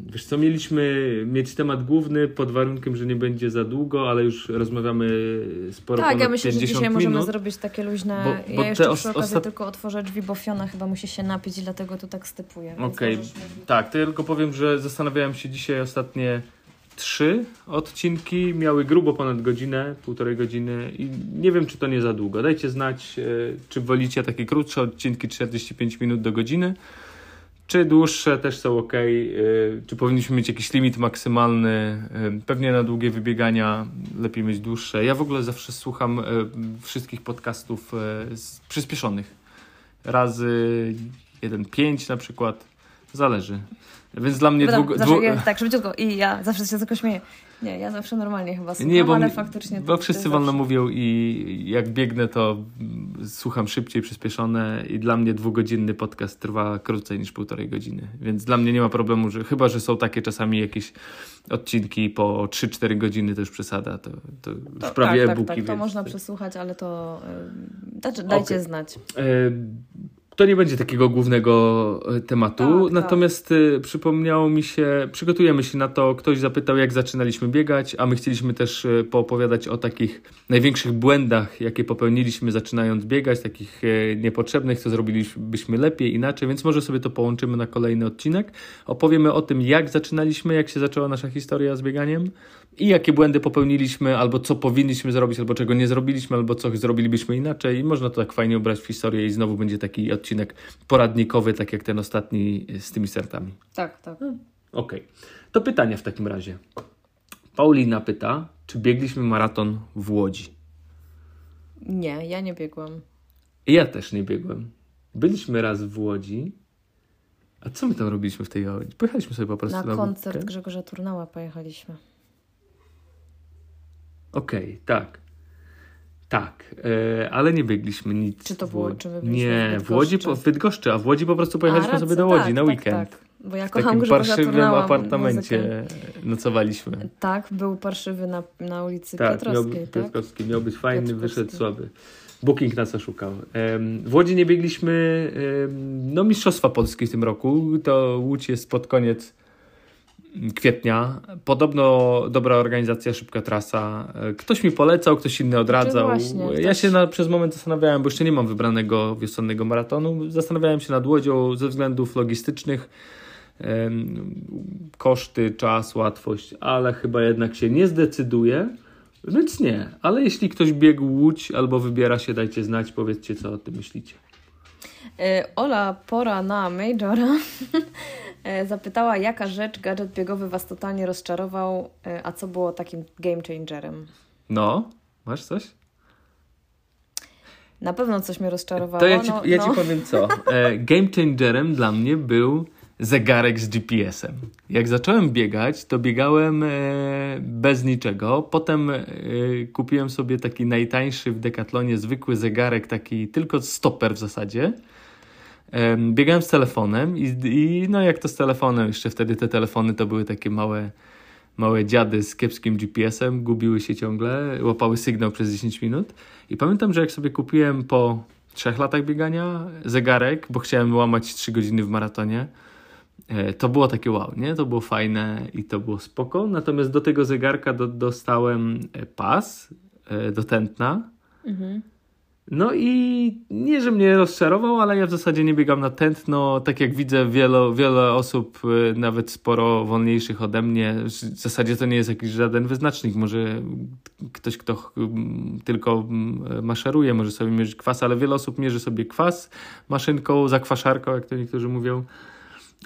Wiesz co, mieliśmy mieć temat główny pod warunkiem, że nie będzie za długo, ale już rozmawiamy sporo Tak, ja myślę, że dzisiaj minut, możemy zrobić takie luźne... Bo, bo ja jeszcze przy okazji tylko otworzę drzwi, bo Fiona chyba musi się napić i dlatego tu tak stypuję. Okej, okay. tak, to ja tylko powiem, że zastanawiałem się dzisiaj ostatnie trzy odcinki, miały grubo ponad godzinę, półtorej godziny i nie wiem, czy to nie za długo. Dajcie znać, e, czy wolicie takie krótsze odcinki, 45 minut do godziny, czy dłuższe też są ok? Czy powinniśmy mieć jakiś limit maksymalny? Y, pewnie na długie wybiegania lepiej mieć dłuższe. Ja w ogóle zawsze słucham y, wszystkich podcastów y, przyspieszonych. Razy 1.5 na przykład. Zależy. Więc dla mnie długo... Dwu... Tak, szybciutko. I ja zawsze się tylko śmieję. Nie, ja zawsze normalnie chyba słucham, nie, bo, ale faktycznie... Bo wszyscy wolno zawsze... mówią i jak biegnę, to słucham szybciej, przyspieszone i dla mnie dwugodzinny podcast trwa krócej niż półtorej godziny. Więc dla mnie nie ma problemu, że chyba, że są takie czasami jakieś odcinki po 3-4 godziny, to już przesada. To, to, to już prawie tak, e-booki. Tak, tak, to można przesłuchać, ale to yy, dajcie okay. znać. E to nie będzie takiego głównego e, tematu, tak, natomiast tak. przypomniało mi się, przygotujemy się na to, ktoś zapytał jak zaczynaliśmy biegać, a my chcieliśmy też e, poopowiadać o takich największych błędach, jakie popełniliśmy zaczynając biegać, takich niepotrzebnych, co zrobilibyśmy lepiej, inaczej, więc może sobie to połączymy na kolejny odcinek. Opowiemy o tym, jak zaczynaliśmy, jak się zaczęła nasza historia z bieganiem i jakie błędy popełniliśmy, albo co powinniśmy zrobić, albo czego nie zrobiliśmy, albo co zrobilibyśmy inaczej. I można to tak fajnie ubrać w historię i znowu będzie taki odcinek poradnikowy, tak jak ten ostatni z tymi sertami. Tak, tak. Hmm. Okej. Okay. To pytania w takim razie. Paulina pyta, czy biegliśmy maraton w Łodzi? Nie, ja nie biegłam. Ja też nie biegłem. Byliśmy raz w Łodzi, A co my tam robiliśmy w tej Łodzi? Pojechaliśmy sobie po prostu Na na, koncert. Grzegorza Turnała pojechaliśmy. Okej, tak. Tak, e, ale nie biegliśmy nic. Czy to w było- Łodzi. czy Nie, w w Łodzi, po, w Bydgoszczy, a w Łodzi po prostu pojechaliśmy A, sobie do Łodzi tak, na tak, weekend. Tak, Bo ja W kocham takim parszywym Turnała, muzykę. apartamencie nocowaliśmy. Tak, był parszywy na, na ulicy Tak, miał, Piotrowskiej, tak? Piotrkowski, miał być fajny, wyszedł słaby. Booking nas oszukał. W Łodzi nie biegliśmy no Mistrzostwa Polskie w tym roku. To Łódź jest pod koniec kwietnia. Podobno dobra organizacja, szybka trasa. Ktoś mi polecał, ktoś inny odradzał. właśnie, ja ktoś- się na, przez moment zastanawiałem, bo jeszcze nie mam wybranego wiosennego maratonu. Zastanawiałem się nad Łodzią ze względów logistycznych. Koszty, czas, łatwość, ale chyba jednak się nie zdecyduje. Więc nie, ale jeśli ktoś biegł Łódź albo wybiera się, dajcie znać, powiedzcie co o tym myślicie. E, Ola, pora na Majora. E, Zapytała, jaka rzecz, gadżet biegowy Was totalnie rozczarował, e, a co było takim game changerem? No, masz coś? Na pewno coś mnie rozczarowało. To ja ci, no, ja no. ci powiem co. E, game changerem dla mnie był zegarek z GPS-em. Jak zacząłem biegać, to biegałem bez niczego. Potem kupiłem sobie taki najtańszy w Decathlonie zwykły zegarek, taki tylko stoper w zasadzie. Em, Biegałem z telefonem i, i no jak to z telefonem, jeszcze wtedy te telefony to były takie małe, małe dziady z kiepskim GPS-em, gubiły się ciągle, łapały sygnał przez 10 minut. I pamiętam, że jak sobie kupiłem po trzech latach biegania zegarek, bo chciałem łamać 3 godziny w maratonie, e, to było takie wow, nie? To było fajne i to było spoko. Natomiast do tego zegarka do, dostałem e, pas e, do tętna. Mhm. No i nie, że mnie rozczarował, ale ja w zasadzie nie biegam na tętno. Tak jak widzę wiele, wiele osób, y, nawet sporo wolniejszych ode mnie, w zasadzie to nie jest jakiś żaden wyznacznik. Może ktoś, kto tylko maszeruje, może sobie mierzyć kwas, ale wiele osób mierzy sobie kwas maszynką, zakwaszarką, jak to niektórzy mówią.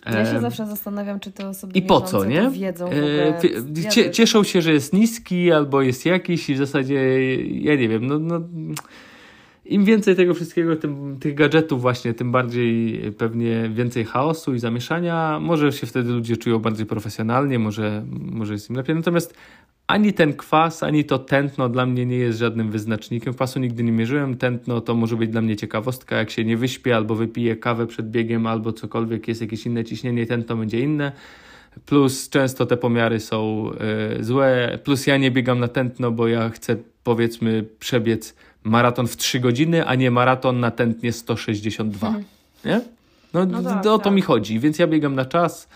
Ja się Em, zawsze zastanawiam, czy te osoby i po co, nie? wiedzą E, cie, cieszą się, że jest niski albo jest jakiś i w zasadzie, ja nie wiem, no, no im więcej tego wszystkiego, tym, tych gadżetów właśnie, tym bardziej pewnie więcej chaosu i zamieszania. Może się wtedy ludzie czują bardziej profesjonalnie, może, może jest im lepiej. Natomiast ani ten kwas, ani to tętno dla mnie nie jest żadnym wyznacznikiem. Kwasu nigdy nie mierzyłem. Tętno to może być dla mnie ciekawostka. Jak się nie wyśpię albo wypiję kawę przed biegiem, albo cokolwiek, jest jakieś inne ciśnienie, tętno będzie inne. Plus często te pomiary są e, złe. Plus ja nie biegam na tętno, bo ja chcę powiedzmy przebiec maraton w 3 godziny, a nie maraton na tętnie 162. Nie? No, No tak, o to tak. mi chodzi, więc ja biegam na czas.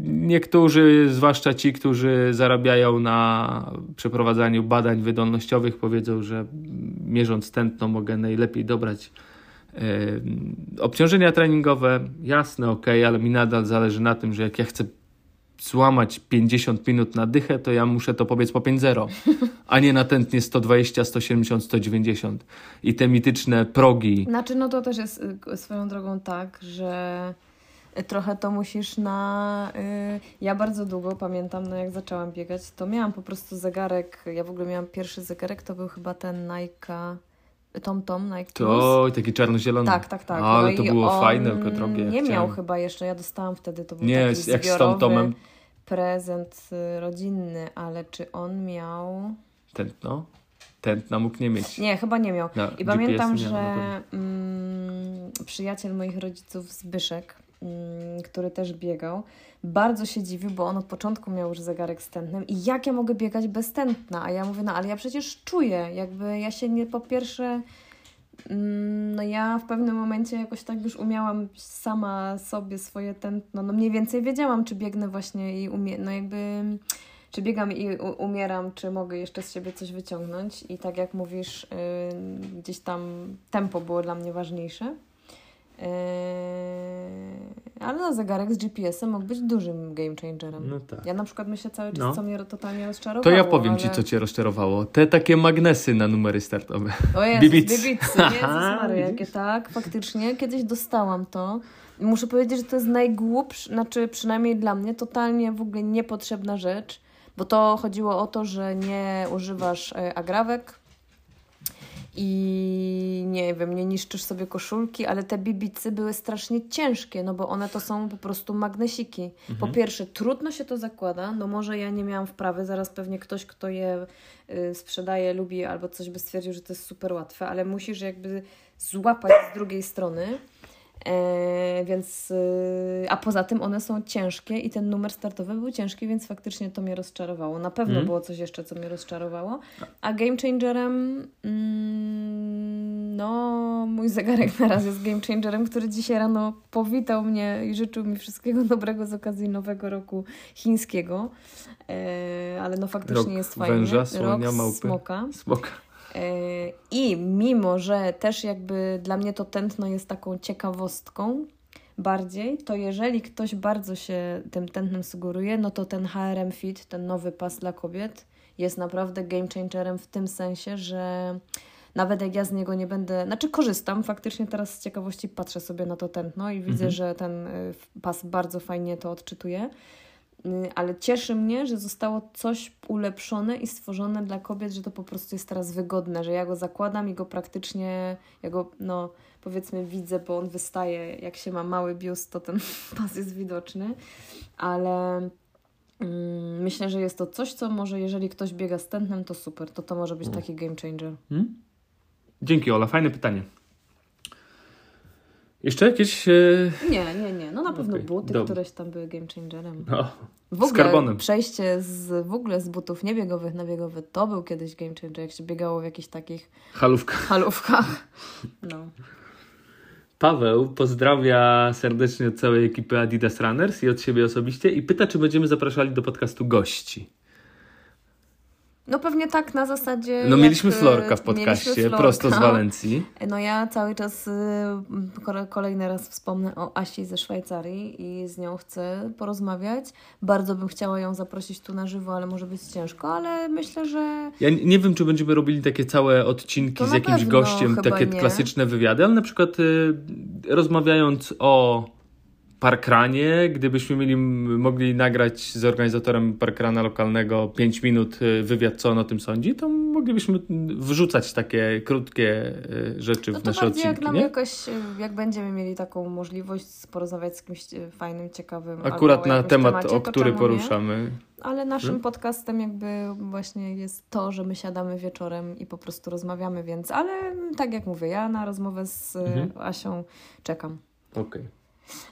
Niektórzy, zwłaszcza ci, którzy zarabiają na przeprowadzaniu badań wydolnościowych, powiedzą, że mierząc tętno mogę najlepiej dobrać obciążenia treningowe. Jasne, ok, ale mi nadal zależy na tym, że jak ja chcę złamać 50 minut na dychę, to ja muszę to pobiec po 5-0, a nie na tętnie 120, 170, 190. I te mityczne progi. Znaczy, no to też jest y, swoją drogą tak, że y, trochę to musisz na... Y, ja bardzo długo pamiętam, no jak zaczęłam biegać, to miałam po prostu zegarek, ja w ogóle miałam pierwszy zegarek, to był chyba ten Nike... Tom Tom, Nike Plus. To taki czarno-zielony. Tak, tak, tak. Ale No to było fajne, tylko drogie. Nie miał chyba jeszcze, ja dostałam wtedy, to był Nie, taki jak z Tom Tomem prezent y, rodzinny, ale czy on miał... tętno. Tętna mógł nie mieć. Nie, chyba nie miał. Na I GPS pamiętam, że mm, przyjaciel moich rodziców Zbyszek, mm, który też biegał, bardzo się dziwił, bo on od początku miał już zegarek z tętnem i jak ja mogę biegać bez tętna? A ja mówię, no ale ja przecież czuję, jakby ja się nie, po pierwsze, mm, no ja w pewnym momencie jakoś tak już umiałam sama sobie swoje tętno, no mniej więcej wiedziałam, czy biegnę właśnie i umie, no jakby czy biegam i umieram, czy mogę jeszcze z siebie coś wyciągnąć. I tak jak mówisz, yy, gdzieś tam tempo było dla mnie ważniejsze. Yy, ale no, zegarek z GPS-em mógł być dużym game changerem. No tak. Ja na przykład myślę cały czas, No. co mnie totalnie rozczarowało. To ja powiem ale... ci, co cię rozczarowało. Te takie magnesy na numery startowe. O Jezus, Bibicy. bibicy. Jezus Maria, jakie tak, faktycznie. Kiedyś dostałam to. I muszę powiedzieć, że to jest najgłupsza, znaczy przynajmniej dla mnie, totalnie w ogóle niepotrzebna rzecz, bo to chodziło o to, że nie używasz e, agrawek i nie wiem, nie niszczysz sobie koszulki, ale te bibicy były strasznie ciężkie, no bo one to są po prostu magnesiki. Mhm. Po pierwsze, trudno się to zakłada, no może ja nie miałam wprawy, zaraz pewnie ktoś, kto je y, sprzedaje, lubi albo coś by stwierdził, że to jest super łatwe, ale musisz jakby złapać z drugiej strony E, więc, y, a poza tym one są ciężkie i ten numer startowy był ciężki, więc faktycznie to mnie rozczarowało. Na pewno mm. było coś jeszcze, co mnie rozczarowało. A game changerem, mm, no, mój zegarek na razie jest game changerem, który dzisiaj rano powitał mnie i życzył mi wszystkiego dobrego z okazji nowego roku chińskiego. E, ale no faktycznie Rok jest fajny. Węża, słonia, Rok małpy. Smoka. Smoka. E, I mimo, że też jakby dla mnie to tętno jest taką ciekawostką bardziej, to jeżeli ktoś bardzo się tym tętnem sugeruje, no to ten HRM Fit, ten nowy pas dla kobiet, jest naprawdę game changerem w tym sensie, że nawet jak ja z niego nie będę, znaczy korzystam, faktycznie teraz z ciekawości patrzę sobie na to tętno i widzę, mhm. że ten y, pas bardzo fajnie to odczytuje. Y, ale cieszy mnie, że zostało coś ulepszone i stworzone dla kobiet, że to po prostu jest teraz wygodne, że ja go zakładam i go praktycznie, ja go, no powiedzmy widzę, bo on wystaje, jak się ma mały biust, to ten pas jest widoczny, ale mm, myślę, że jest to coś, co może, jeżeli ktoś biega z tętnem, to super, to to może być taki game changer. Hmm? Dzięki Ola, fajne pytanie. Jeszcze jakieś... E... Nie, nie, nie. No na pewno okay, buty, dobrze. któreś tam były game changerem. No, w ogóle z karbonem. przejście z, w ogóle z butów niebiegowych na biegowe to był kiedyś game changer, jak się biegało w jakichś takich... Halówkach. Halówkach. No. Paweł pozdrawia serdecznie od całej ekipy Adidas Runners i od siebie osobiście i pyta, czy będziemy zapraszali do podcastu gości. No pewnie tak na zasadzie. No mieliśmy Florka w podcaście, Florka. prosto z Walencji. No ja cały czas y, kolejny raz wspomnę o Asi ze Szwajcarii i z nią chcę porozmawiać. Bardzo bym chciała ją zaprosić tu na żywo, ale może być ciężko, ale myślę, że. Ja nie wiem, czy będziemy robili takie całe odcinki to z jakimś gościem, takie nie. klasyczne wywiady, ale na przykład y, rozmawiając o parkranie, gdybyśmy mieli, mogli nagrać z organizatorem parkrana lokalnego 5 minut y, wywiad, co on o tym sądzi, to moglibyśmy wrzucać takie krótkie y, rzeczy no w nasze odcinki. jak nam nie? jakoś, y, jak będziemy mieli taką możliwość porozmawiać z kimś fajnym, ciekawym. Akurat na temat, temacie, o który poruszamy. Nie? Ale naszym hmm? podcastem jakby właśnie jest to, że my siadamy wieczorem i po prostu rozmawiamy, więc, ale tak jak mówię, ja na rozmowę z mhm. Asią czekam. Okej. Okay.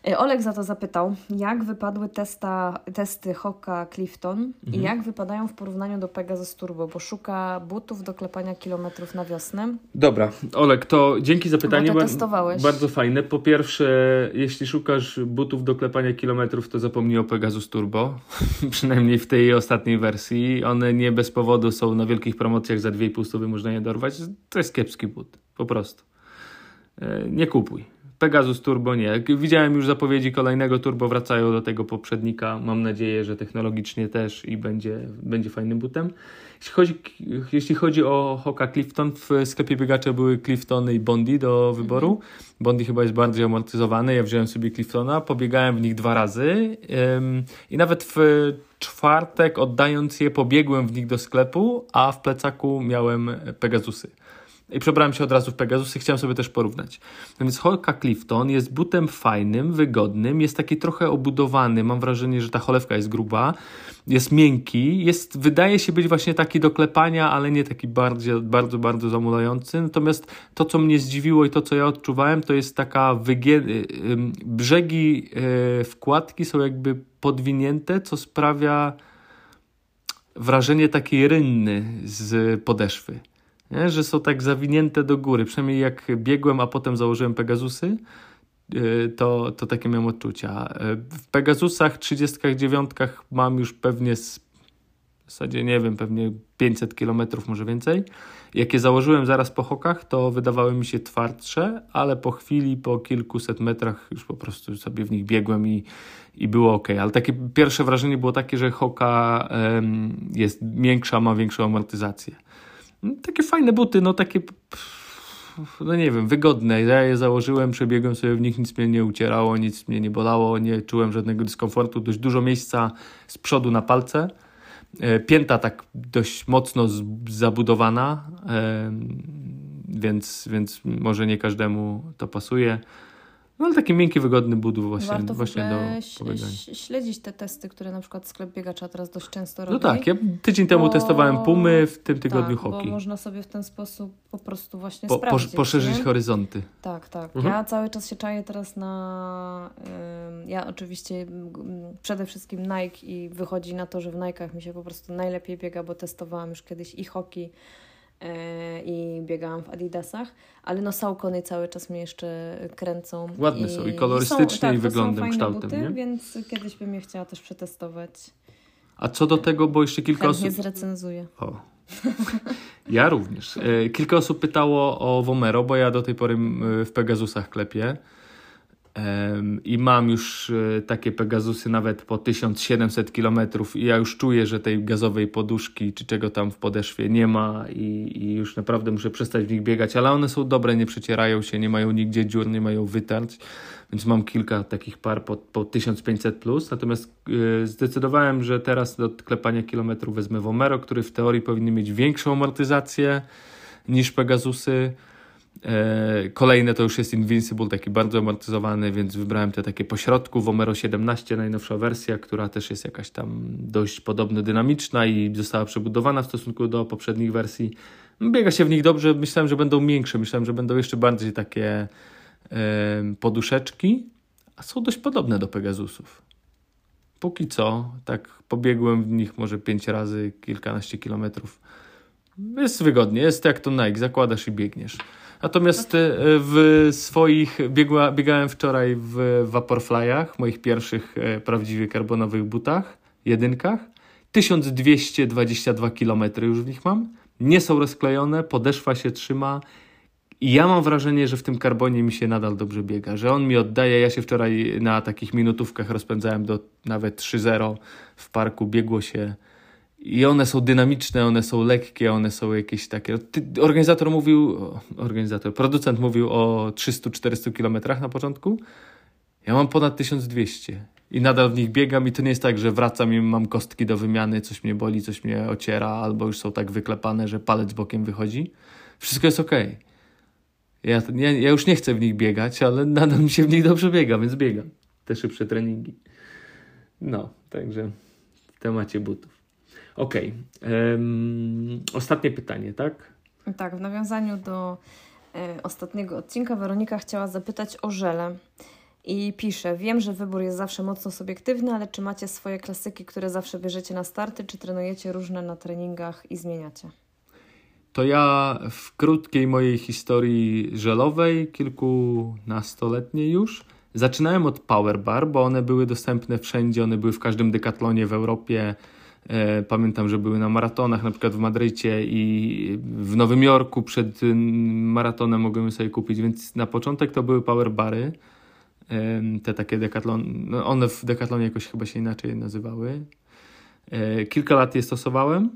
E, Olek za to zapytał, jak wypadły testa, testy Hoka Clifton mhm. i jak wypadają w porównaniu do Pegasus Turbo, bo szuka butów do klepania kilometrów na wiosnę. Dobra, Olek, to dzięki za pytanie. Bo testowałeś. Bardzo fajne. Po pierwsze, jeśli szukasz butów do klepania kilometrów, to zapomnij o Pegasus Turbo, przynajmniej w tej ostatniej wersji. One nie bez powodu są na wielkich promocjach za 2,5 stówy, można je dorwać. To jest kiepski but, po prostu. E, nie kupuj Pegasus Turbo nie. Widziałem już zapowiedzi kolejnego turbo, wracają do tego poprzednika. Mam nadzieję, że technologicznie też i będzie, będzie fajnym butem. Jeśli chodzi, jeśli chodzi o Hoka Clifton, w sklepie biegacza były Cliftony i Bondi do wyboru. Mhm. Bondi chyba jest bardziej amortyzowany. Ja wziąłem sobie Cliftona, pobiegałem w nich dwa razy ym, i nawet w czwartek oddając je pobiegłem w nich do sklepu, a w plecaku miałem Pegasusy i przebrałem się od razu w Pegasus i chciałem sobie też porównać. No więc Holka Clifton jest butem fajnym, wygodnym, jest taki trochę obudowany, mam wrażenie, że ta cholewka jest gruba, jest miękki, jest, wydaje się być właśnie taki do klepania, ale nie taki bardzo, bardzo, bardzo zamulający. Natomiast to, co mnie zdziwiło i to, co ja odczuwałem, to jest taka wygie... brzegi e, wkładki są jakby podwinięte, co sprawia wrażenie takiej rynny z podeszwy nie? że są tak zawinięte do góry. Przynajmniej jak biegłem, a potem założyłem Pegasusy, y, to, to takie miałem odczucia. Y, w Pegasusach 39 mam już pewnie z, w zasadzie nie wiem, pewnie 500 km, może więcej. Jak je założyłem zaraz po hokach, to wydawały mi się twardsze, ale po chwili, po kilkuset metrach już po prostu sobie w nich biegłem i, i było ok. Ale takie pierwsze wrażenie było takie, że hoka jest większa, ma większą amortyzację. No, takie fajne buty, no takie no nie wiem, wygodne. Ja je założyłem, przebiegłem sobie w nich, nic mnie nie ucierało, nic mnie nie bolało, nie czułem żadnego dyskomfortu, dość dużo miejsca z przodu na palce. E, pięta tak dość mocno zabudowana. więc, więc może nie każdemu to pasuje. No ale taki miękki, wygodny budów właśnie, Warto właśnie do pobiegania. śledzić te testy, które na przykład sklep biegacza teraz dość często robi. No tak, ja tydzień temu Bo- testowałem pumy, w tym tygodniu tak, hoki. bo można sobie w ten sposób po prostu właśnie Po, sprawdzić. poszerzyć nie? horyzonty. Tak, tak. Mhm. Ja cały czas się czaję teraz na. ym, ja oczywiście ym, przede wszystkim Nike i wychodzi na to, że w Nike'ach mi się po prostu najlepiej biega, bo testowałam już kiedyś i hoki i biegałam w Adidasach, ale no Saucony cały czas mnie jeszcze kręcą. Ładne są i kolorystycznie, tak, i są wyglądem, fajne kształtem, Buty, nie? Więc kiedyś bym je chciała też przetestować. A co do tego, bo jeszcze kilka Chętnie osób... zrecenzuję. O. Ja również. E, Kilka osób pytało o Vomero, bo ja do tej pory w Pegasusach klepię. I mam już e, takie Pegasusy nawet po 1700 km i ja już czuję, że tej gazowej poduszki czy czego tam w podeszwie nie ma i, i już naprawdę muszę przestać w nich biegać, ale one są dobre, nie przecierają się, nie mają nigdzie dziur, nie mają wytarć, więc mam kilka takich par po, po 1500 plus, natomiast e, zdecydowałem, że teraz do klepania kilometrów wezmę Vomero, który w teorii powinien mieć większą amortyzację niż Pegasusy. E, Kolejne to już jest Invincible, taki bardzo amortyzowany, więc wybrałem te takie pośrodku. Vomero 17, najnowsza wersja, która też jest jakaś tam dość podobno dynamiczna i została przebudowana w stosunku do poprzednich wersji. Biega się w nich dobrze, myślałem, że będą większe, myślałem, że będą jeszcze bardziej takie e, poduszeczki, a są dość podobne do Pegasusów. Póki co, tak pobiegłem w nich może 5 razy, kilkanaście kilometrów. Jest wygodnie, jest jak to Nike, zakładasz i biegniesz. Natomiast e, w swoich, biegła, biegałem wczoraj w Vaporflyach, moich pierwszych e, prawdziwie karbonowych butach, jedynkach. 1222 km już w nich mam. Nie są rozklejone, podeszwa się trzyma. I ja mam wrażenie, że w tym karbonie mi się nadal dobrze biega, że on mi oddaje. Ja się wczoraj na takich minutówkach rozpędzałem do nawet 3-0 w parku, biegło się. I one są dynamiczne, one są lekkie, one są jakieś takie. Ty, organizator mówił, organizator, producent mówił o 300-400 kilometrach na początku. Ja mam ponad 1200 i nadal w nich biegam i to nie jest tak, że wracam i mam kostki do wymiany, coś mnie boli, coś mnie ociera, albo już są tak wyklepane, że palec bokiem wychodzi. Wszystko jest ok. Ja, ja, ja już nie chcę w nich biegać, ale nadal mi się w nich dobrze biega, więc biegam. Te szybsze treningi. No, także w temacie butów. Okej. em, ostatnie pytanie, tak? Tak, w nawiązaniu do e, ostatniego odcinka Weronika chciała zapytać o żele. I pisze, wiem, że wybór jest zawsze mocno subiektywny, ale czy macie swoje klasyki, które zawsze bierzecie na starty, czy trenujecie różne na treningach i zmieniacie? To ja w krótkiej mojej historii żelowej, kilkunastoletniej już, zaczynałem od Power Bar, bo one były dostępne wszędzie, one były w każdym dekatlonie w Europie. E, Pamiętam, że były na maratonach, na przykład w Madrycie i w Nowym Jorku przed mm, maratonem mogłem sobie kupić, więc na początek to były Power Bary. Te takie dekatlon, no one w dekatlonie jakoś chyba się inaczej nazywały. E, Kilka lat je stosowałem.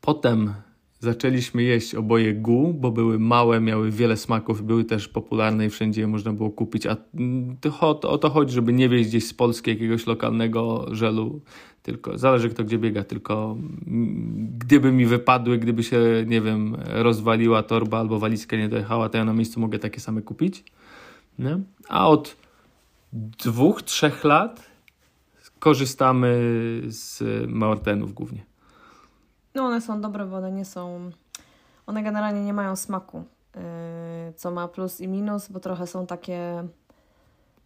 Potem zaczęliśmy jeść oboje gu, bo były małe, miały wiele smaków, były też popularne i wszędzie je można było kupić. A mm, to, o to chodzi, żeby nie wieść gdzieś z Polski jakiegoś lokalnego żelu, tylko zależy kto gdzie biega, tylko mm, gdyby mi wypadły, gdyby się, nie wiem, rozwaliła torba albo walizka nie dojechała, to ja na miejscu mogę takie same kupić. Nie? A od dwóch, trzech lat korzystamy z Mortenów głównie. No one są dobre, bo one nie są... One generalnie nie mają smaku, yy, co ma plus i minus, bo trochę są takie...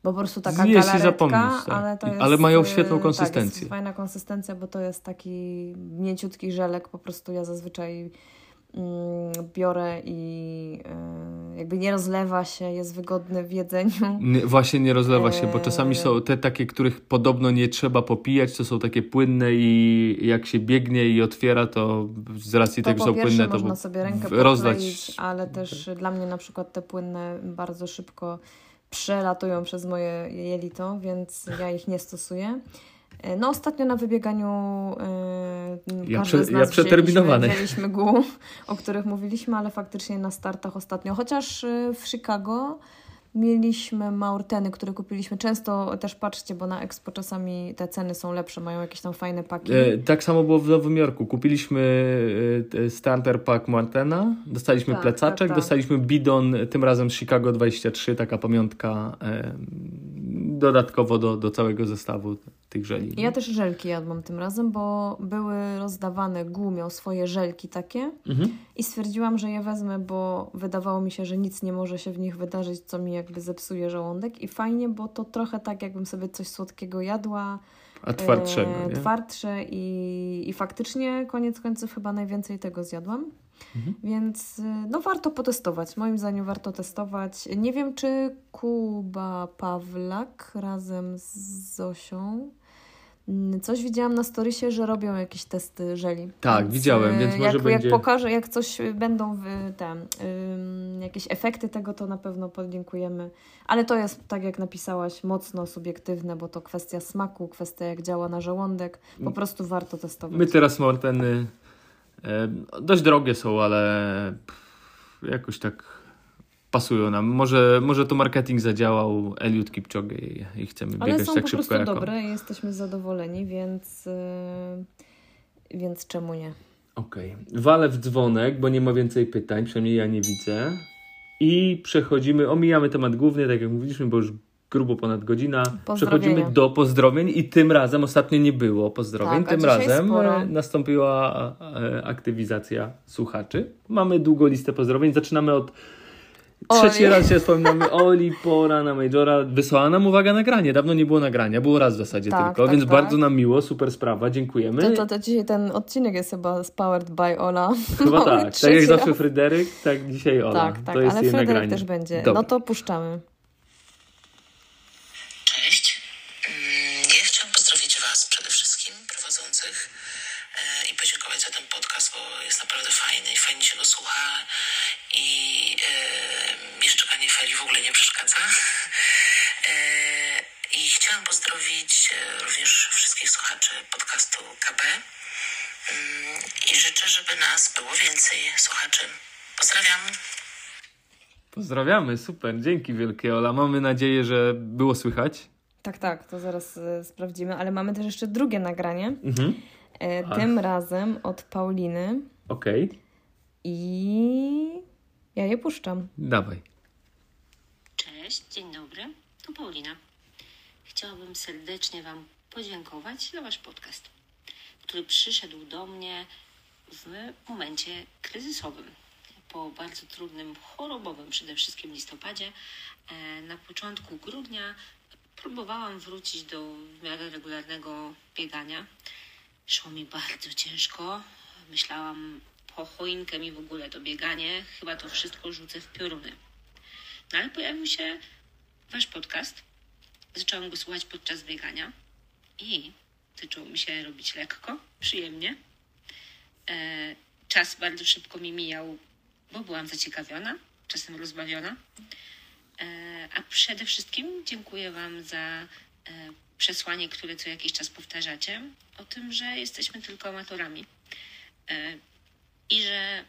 Bo po prostu taka Zjeść galaretka, tak. ale to jest... ale mają yy, świetną Tak, konsystencję. jest fajna konsystencja, bo to jest taki mięciutki żelek, po prostu ja zazwyczaj biorę i yy, jakby nie rozlewa się, jest wygodny w jedzeniu. Nie, właśnie nie rozlewa się, bo czasami są te takie, których podobno nie trzeba popijać, to są takie płynne i jak się biegnie i otwiera, to z racji To tego, że są płynne, to można sobie rękę rozdać. ale też dla mnie na przykład te płynne bardzo szybko przelatują przez moje jelito, więc ja ich nie stosuję. E, No ostatnio na wybieganiu yy, Ja każdy prze- z ja przeterminowany. wzięliśmy, wzięliśmy gół, o których mówiliśmy, ale faktycznie na startach ostatnio, chociaż y, w Chicago Mieliśmy Maurteny, które kupiliśmy. Często też patrzcie, bo na Expo czasami te ceny są lepsze, mają jakieś tam fajne paki. E, tak samo było w Nowym Jorku. Kupiliśmy e, starter pack Martena, dostaliśmy Tak, plecaczek, tak, tak. dostaliśmy bidon, tym razem z Chicago 23, taka pamiątka e, dodatkowo do, do całego zestawu tych żeli. Ja też żelki jadłam tym razem, bo były rozdawane, GU miał swoje żelki takie Mhm. i stwierdziłam, że je wezmę, bo wydawało mi się, że nic nie może się w nich wydarzyć, co mi jakby zepsuje żołądek i fajnie, bo to trochę tak, jakbym sobie coś słodkiego jadła, A twardszego, e, twardsze i, i faktycznie koniec końców chyba najwięcej tego zjadłam. Mhm. Więc y, no warto potestować. Moim zdaniem warto testować. Nie wiem, czy Kuba Pawlak razem z Zosią. Mm, Coś widziałam na storysie, że robią jakieś testy żeli. Tak, widziałem, y, więc może jak, będzie- Jak pokażę, jak coś będą w, te, ym, jakieś efekty tego, to na pewno podlinkujemy. Ale to jest, tak jak napisałaś, mocno subiektywne, bo to kwestia smaku, kwestia jak działa na żołądek. Po prostu warto testować. My teraz Morteny e, dość drogie są, ale pff, jakoś tak pasują nam. Może, może to marketing zadziałał Eliud Kipchoge i, i chcemy Ale biegać są tak po szybko prostu jak on. dobre i jesteśmy zadowoleni, więc, yy, więc czemu nie? Okej. Walę w dzwonek, bo nie ma więcej pytań, przynajmniej ja nie widzę. I przechodzimy, omijamy temat główny, tak jak mówiliśmy, bo już grubo ponad godzina. Przechodzimy do pozdrowień i tym razem, ostatnio nie było pozdrowień, Tak, tym razem sporo. e, nastąpiła e, aktywizacja słuchaczy. Mamy długą listę pozdrowień, zaczynamy od Oli. Trzeci raz się wspominamy Oli, pora na Majora. Wysłała nam uwaga nagranie. Dawno nie było nagrania, było raz w zasadzie Tak, tylko, tak, więc tak. bardzo nam miło, super sprawa, dziękujemy. To, to, to dzisiaj ten odcinek jest chyba z Powered by Ola. Chyba Mamy tak. Tak jak zawsze. Fryderyk, tak dzisiaj Ola. Tak, tak, to jest ale jej Fryderyk nagranie. też będzie. Dobra. No to puszczamy. Cześć. Mm, Ja chciałam pozdrowić Was przede wszystkim, prowadzących, e, i podziękować za ten podcast, bo jest naprawdę fajny i fajnie się go słucha. I e, mi szczekanie feli w ogóle nie przeszkadza. E, I chciałam pozdrowić e, również wszystkich słuchaczy podcastu KB. Mm, I życzę, żeby nas było więcej słuchaczy. Pozdrawiam. Pozdrawiamy, super, dzięki wielkie Ola. Mamy nadzieję, że było słychać. Tak, tak, to zaraz e, sprawdzimy, ale mamy też jeszcze drugie nagranie. Mhm. E, tym razem od Pauliny Okej, i ja je puszczam. dawaj. Cześć, dzień dobry, tu Paulina. Chciałabym serdecznie Wam podziękować za Wasz podcast, który przyszedł do mnie w momencie kryzysowym. Po bardzo trudnym, chorobowym przede wszystkim listopadzie, e, na początku grudnia próbowałam wrócić do w miarę regularnego biegania. Szło mi bardzo ciężko. Myślałam, po choinkę mi w ogóle to bieganie, chyba to wszystko rzucę w pioruny. No ale pojawił się wasz podcast. Zaczęłam go słuchać podczas biegania i zaczęło mi się robić lekko, przyjemnie. E, czas bardzo szybko mi mijał, bo byłam zaciekawiona, czasem rozbawiona. E, a przede wszystkim dziękuję Wam za e, przesłanie, które co jakiś czas powtarzacie, o tym, że jesteśmy tylko amatorami e, i że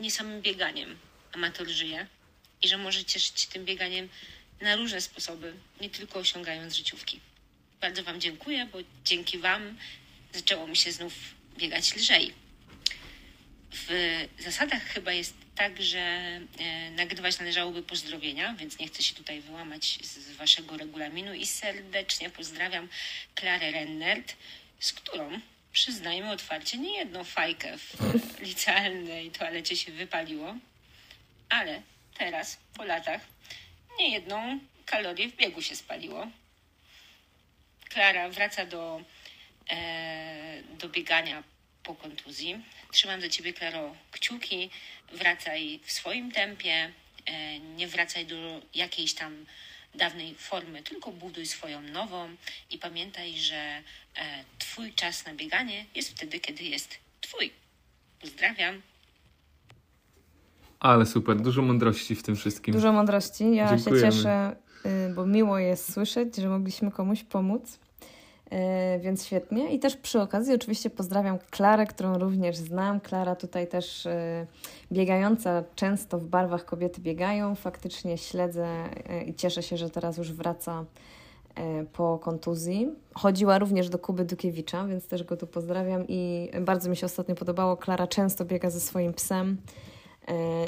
nie samym bieganiem amator żyje i że może cieszyć się tym bieganiem na różne sposoby, nie tylko osiągając życiówki. Bardzo Wam dziękuję, bo dzięki Wam zaczęło mi się znów biegać lżej. W zasadach chyba jest tak, że e, nagrywać należałoby pozdrowienia, więc nie chcę się tutaj wyłamać z, z Waszego regulaminu i serdecznie pozdrawiam Klarę Rennert, z którą przyznajmy otwarcie nie jedną fajkę w licealnej toalecie się wypaliło, ale teraz, po latach, nie jedną kalorię w biegu się spaliło. Klara wraca do, e, do biegania po kontuzji. Trzymam za ciebie, Klaro, kciuki. Wracaj w swoim tempie. E, nie wracaj do jakiejś tam dawnej formy, tylko buduj swoją nową i pamiętaj, że e, Twój czas na bieganie jest wtedy, kiedy jest Twój. Pozdrawiam. Ale super, dużo mądrości w tym wszystkim. Dużo mądrości. Ja Dziękujemy. się cieszę, y, bo miło jest słyszeć, że mogliśmy komuś pomóc. E, więc świetnie. I też przy okazji oczywiście pozdrawiam Klarę, którą również znam. Klara tutaj też e, biegająca często w barwach kobiety biegają. Faktycznie śledzę e, i cieszę się, że teraz już wraca po kontuzji. Chodziła również do Kuby Dukiewicza, więc też go tu pozdrawiam i bardzo mi się ostatnio podobało. Klara często biega ze swoim psem.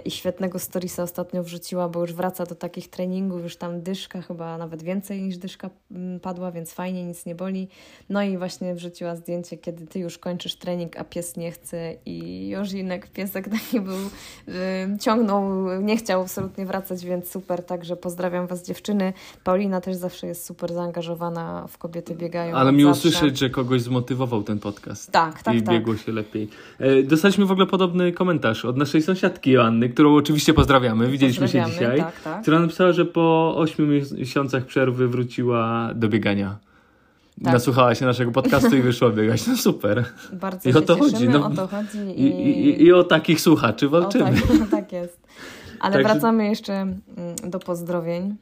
I świetnego storiesa ostatnio wrzuciła, bo już wraca do takich treningów, już tam dyszka, chyba nawet więcej niż dyszka mm, padła, więc fajnie, nic nie boli. No i właśnie wrzuciła zdjęcie, kiedy ty już kończysz trening, a pies nie chce i Jozinek, piesek taki był, ciągnął, nie chciał absolutnie wracać, więc super, także pozdrawiam Was dziewczyny. Paulina też zawsze jest super zaangażowana w kobiety biegają. Ale miło zawsze. słyszeć, że kogoś zmotywował ten podcast. Tak, tak, I tak. biegło się lepiej. E, dostaliśmy w ogóle podobny komentarz od naszej sąsiadki, Agnieszki Joanny, którą oczywiście pozdrawiamy, widzieliśmy pozdrawiamy, się dzisiaj, tak, tak. która napisała, że po 8 miesiącach przerwy wróciła do biegania. Tak. Nasłuchała się naszego podcastu i wyszła biegać. No super. Bardzo I o to chodzi. No, o to chodzi. I... I, i, I, o takich słuchaczy walczymy. O tak, tak jest. Ale Także... wracamy jeszcze mm, do pozdrowień.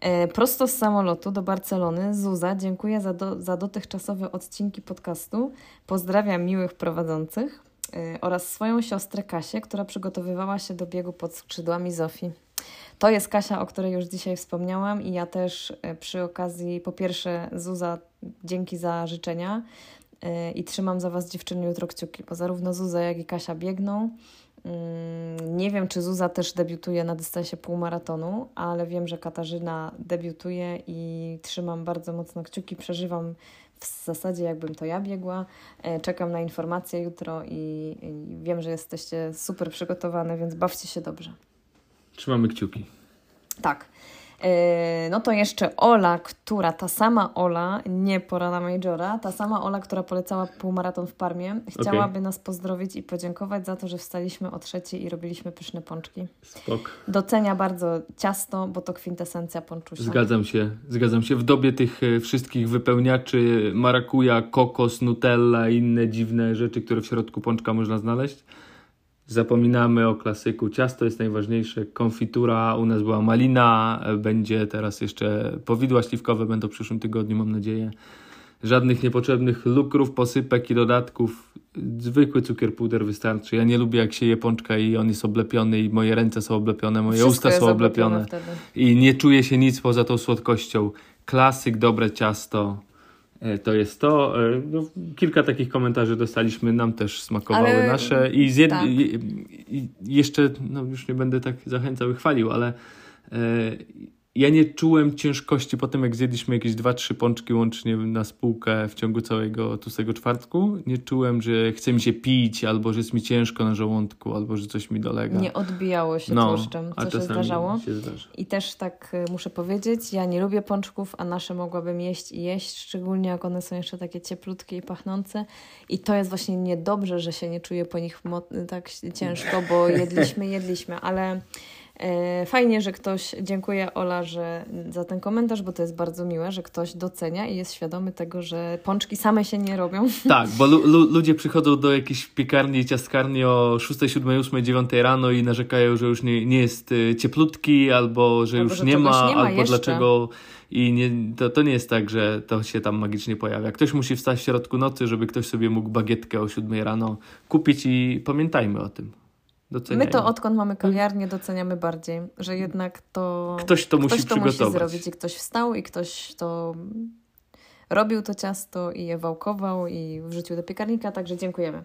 E, prosto z samolotu do Barcelony. Zuza, dziękuję za, do, za dotychczasowe odcinki podcastu. Pozdrawiam miłych prowadzących. Y, oraz swoją siostrę Kasię, która przygotowywała się do biegu pod skrzydłami Zofii. To jest Kasia, o której już dzisiaj wspomniałam i ja też y, przy okazji, po pierwsze Zuza, dzięki za życzenia y, i trzymam za Was dziewczyny jutro kciuki, bo zarówno Zuza, jak i Kasia biegną. Mm, nie wiem, czy Zuza też debiutuje na dystansie półmaratonu, ale wiem, że Katarzyna debiutuje i trzymam bardzo mocno kciuki. Przeżywam w zasadzie jakbym to ja biegła. E, czekam na informacje jutro i, i wiem, że jesteście super przygotowane, więc bawcie się dobrze. Trzymamy kciuki. Tak. E, no to jeszcze Ola, która, ta sama Ola, nie pora na Majora, ta sama Ola, która polecała półmaraton w Parmie, chciałaby okay. nas pozdrowić i podziękować za to, że wstaliśmy o trzeciej i robiliśmy pyszne pączki. Spok. Docenia bardzo ciasto, bo to kwintesencja pączusia. Zgadzam się, zgadzam się. W dobie tych e, wszystkich wypełniaczy marakuja, kokos, nutella i inne dziwne rzeczy, które w środku pączka można znaleźć, Zapominamy o klasyku. Ciasto jest najważniejsze. Konfitura u nas była malina, będzie teraz jeszcze powidła śliwkowe będą w przyszłym tygodniu, mam nadzieję. Żadnych niepotrzebnych lukrów, posypek i dodatków. Zwykły cukier puder wystarczy. Ja nie lubię jak się je pączka i on jest oblepiony i moje ręce są oblepione, moje Wszystko usta są oblepione. I nie czuję się nic poza tą słodkością. Klasyk, dobre ciasto to jest to. E, no, kilka takich komentarzy dostaliśmy, nam też smakowały ale... nasze i, zjed... tak. i, i jeszcze, no już nie będę tak zachęcał i chwalił, ale e, ja nie czułem ciężkości po tym, jak zjedliśmy jakieś dwa, trzy pączki łącznie na spółkę w ciągu całego tłustego czwartku. Nie czułem, że chce mi się pić, albo że jest mi ciężko na żołądku, albo że coś mi dolega. Nie odbijało się no, tłuszczem, co się zdarzało. Się. I też tak y, muszę powiedzieć, ja nie lubię pączków, a nasze mogłabym jeść i jeść, szczególnie jak one są jeszcze takie cieplutkie i pachnące. I to jest właśnie niedobrze, że się nie czuję po nich tak ciężko, bo jedliśmy, jedliśmy, ale fajnie, że ktoś, dziękuję Ola że, za ten komentarz, bo to jest bardzo miłe, że ktoś docenia i jest świadomy tego, że pączki same się nie robią. Tak, bo lu lu ludzie przychodzą do jakiejś piekarni ciastkarni o 6, 7, 8, 9 rano i narzekają, że już nie, nie jest e, cieplutki, albo że albo już że nie, ma, nie ma, albo jeszcze. dlaczego... I nie, to, to nie jest tak, że to się tam magicznie pojawia. Ktoś musi wstać w środku nocy, żeby ktoś sobie mógł bagietkę o 7 rano kupić i pamiętajmy o tym. My to odkąd mamy kawiarnię doceniamy bardziej, że jednak to ktoś to, musi, ktoś to musi zrobić i ktoś wstał i ktoś to robił to ciasto i je wałkował i wrzucił do piekarnika, także dziękujemy.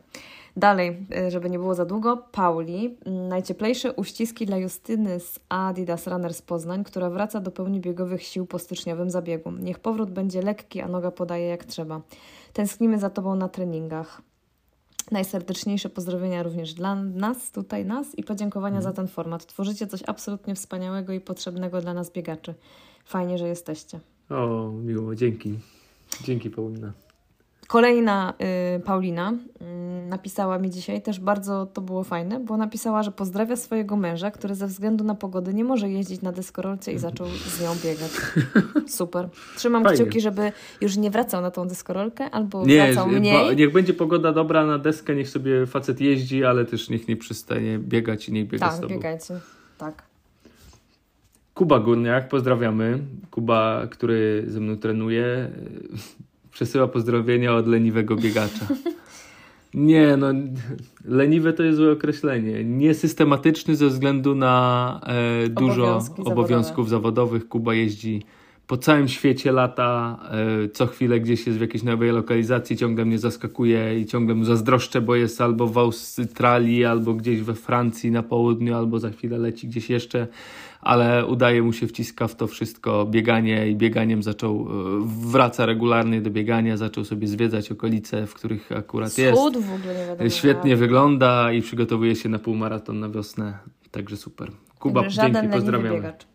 Dalej, e, żeby nie było za długo, Pauli. Najcieplejsze uściski dla Justyny z Adidas Runner z Poznań, która wraca do pełni biegowych sił po styczniowym zabiegu. Niech powrót będzie lekki, a noga podaje jak trzeba. Tęsknimy za Tobą na treningach. Najserdeczniejsze pozdrowienia również dla nas, tutaj nas i podziękowania za ten format. Tworzycie coś absolutnie wspaniałego i potrzebnego dla nas biegaczy. Fajnie, że jesteście. O, miło, dzięki. Dzięki Paulina. Kolejna y, Paulina y, napisała mi dzisiaj, też bardzo to było fajne, bo napisała, że pozdrawia swojego męża, który ze względu na pogodę nie może jeździć na deskorolce i zaczął z nią biegać. Super. Trzymam Fajnie. kciuki, żeby już nie wracał na tą deskorolkę, albo nie, wracał mniej. niech będzie pogoda dobra na deskę, niech sobie facet jeździ, ale też niech nie przystanie biegać i niech biega tak, z tobą. Tak, biegajcie. Tak. Kuba Górniak, pozdrawiamy. Kuba, który ze mną trenuje przesyła pozdrowienia od leniwego biegacza. Nie, no leniwe to jest złe określenie. Niesystematyczny ze względu na e, dużo Obowiązki obowiązków zawodowych. Kuba jeździ po całym świecie lata, e, co chwilę gdzieś jest w jakiejś nowej lokalizacji, ciągle mnie zaskakuje i ciągle mu zazdroszczę, bo jest albo w Australii, albo gdzieś we Francji na południu, albo za chwilę leci gdzieś jeszcze, ale udaje mu się wciska w to wszystko bieganie i bieganiem zaczął, e, wraca regularnie do biegania, zaczął sobie zwiedzać okolice, w których akurat jest. Wschód w ogóle nie wiadomo. Świetnie wygląda i przygotowuje się na półmaraton na wiosnę, także super. Kuba, żaden dzięki, pozdrawiamy. biegacz.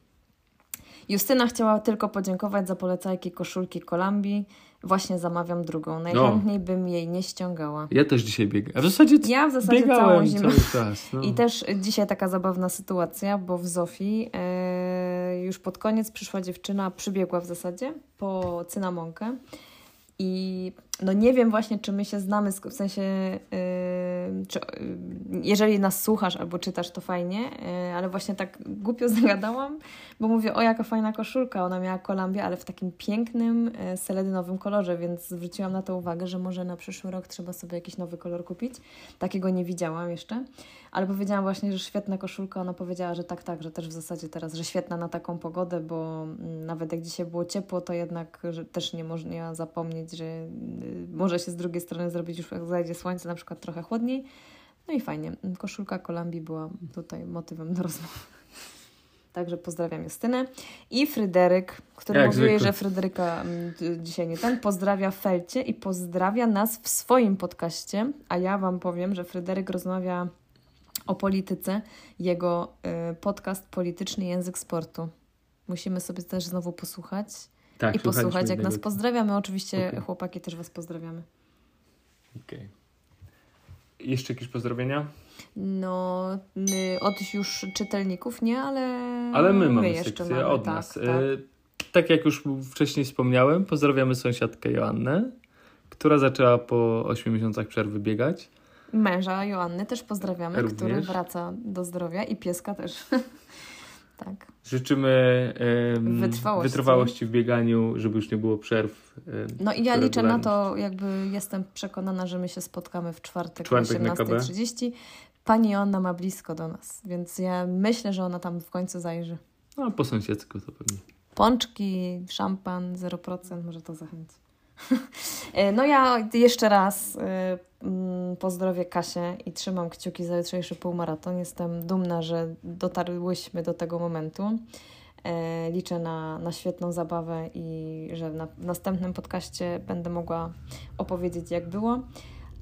Justyna chciała tylko podziękować za polecajki koszulki Kolambi. Właśnie zamawiam drugą. Najchętniej bym jej nie ściągała. Ja też dzisiaj biegam. A w zasadzie Ja w zasadzie całą zimę. czas. No. I też dzisiaj taka zabawna sytuacja, bo w Zofii e, już pod koniec przyszła dziewczyna, przybiegła w zasadzie po cynamonkę. I no nie wiem właśnie, czy my się znamy, w sensie, e, czy, e, jeżeli nas słuchasz albo czytasz, to fajnie, e, ale właśnie tak głupio zagadałam, bo mówię, o jaka fajna koszulka, ona miała kolambie, ale w takim pięknym, e, seledynowym kolorze, więc zwróciłam na to uwagę, że może na przyszły rok trzeba sobie jakiś nowy kolor kupić. Takiego nie widziałam jeszcze, ale powiedziałam właśnie, że świetna koszulka, ona powiedziała, że tak, tak, że też w zasadzie teraz, że świetna na taką pogodę, bo mm, nawet jak dzisiaj było ciepło, to jednak też nie można zapomnieć, że może się z drugiej strony zrobić już jak zajdzie słońce, na przykład trochę chłodniej. No i fajnie. Koszulka Kolambi była tutaj motywem do rozmowy. Także pozdrawiam Justynę. I Fryderyk, który Jak mówił że Fryderyka mm, dzisiaj nie ten, pozdrawia Felcie i pozdrawia nas w swoim podcaście. A ja Wam powiem, że Fryderyk rozmawia o polityce. Jego y, podcast Polityczny Język Sportu. Musimy sobie też znowu posłuchać tak, i posłuchać, jak nas pozdrawiamy. Oczywiście Okej. chłopaki też Was pozdrawiamy. Okej. Jeszcze jakieś pozdrowienia? No, od już czytelników nie, ale. Ale my mamy jeszcze sekcję mamy, od tak, nas. Tak. E, tak jak już wcześniej wspomniałem, pozdrawiamy sąsiadkę Joannę, która zaczęła po 8 miesiącach przerwy biegać. Męża Joanny też pozdrawiamy, Również. który wraca do zdrowia i pieska też. tak. Życzymy em, Wytrwałości. wytrwałości w bieganiu, żeby już nie było przerw. em, No i ja w liczę na to, jakby jestem przekonana, że my się spotkamy w czwartek, Czwartek na o KB. 18.30. Pani Joanna ma blisko do nas, więc ja myślę, że ona tam w końcu zajrzy. No, po sąsiedzku to pewnie. Pączki, szampan 0%, może to zachęci. E, No ja jeszcze raz mm, pozdrowię Kasię i trzymam kciuki za jutrzejszy półmaraton. Jestem dumna, że dotarłyśmy do tego momentu. E, Liczę na, na świetną zabawę i że na, w następnym podcaście będę mogła opowiedzieć, jak było.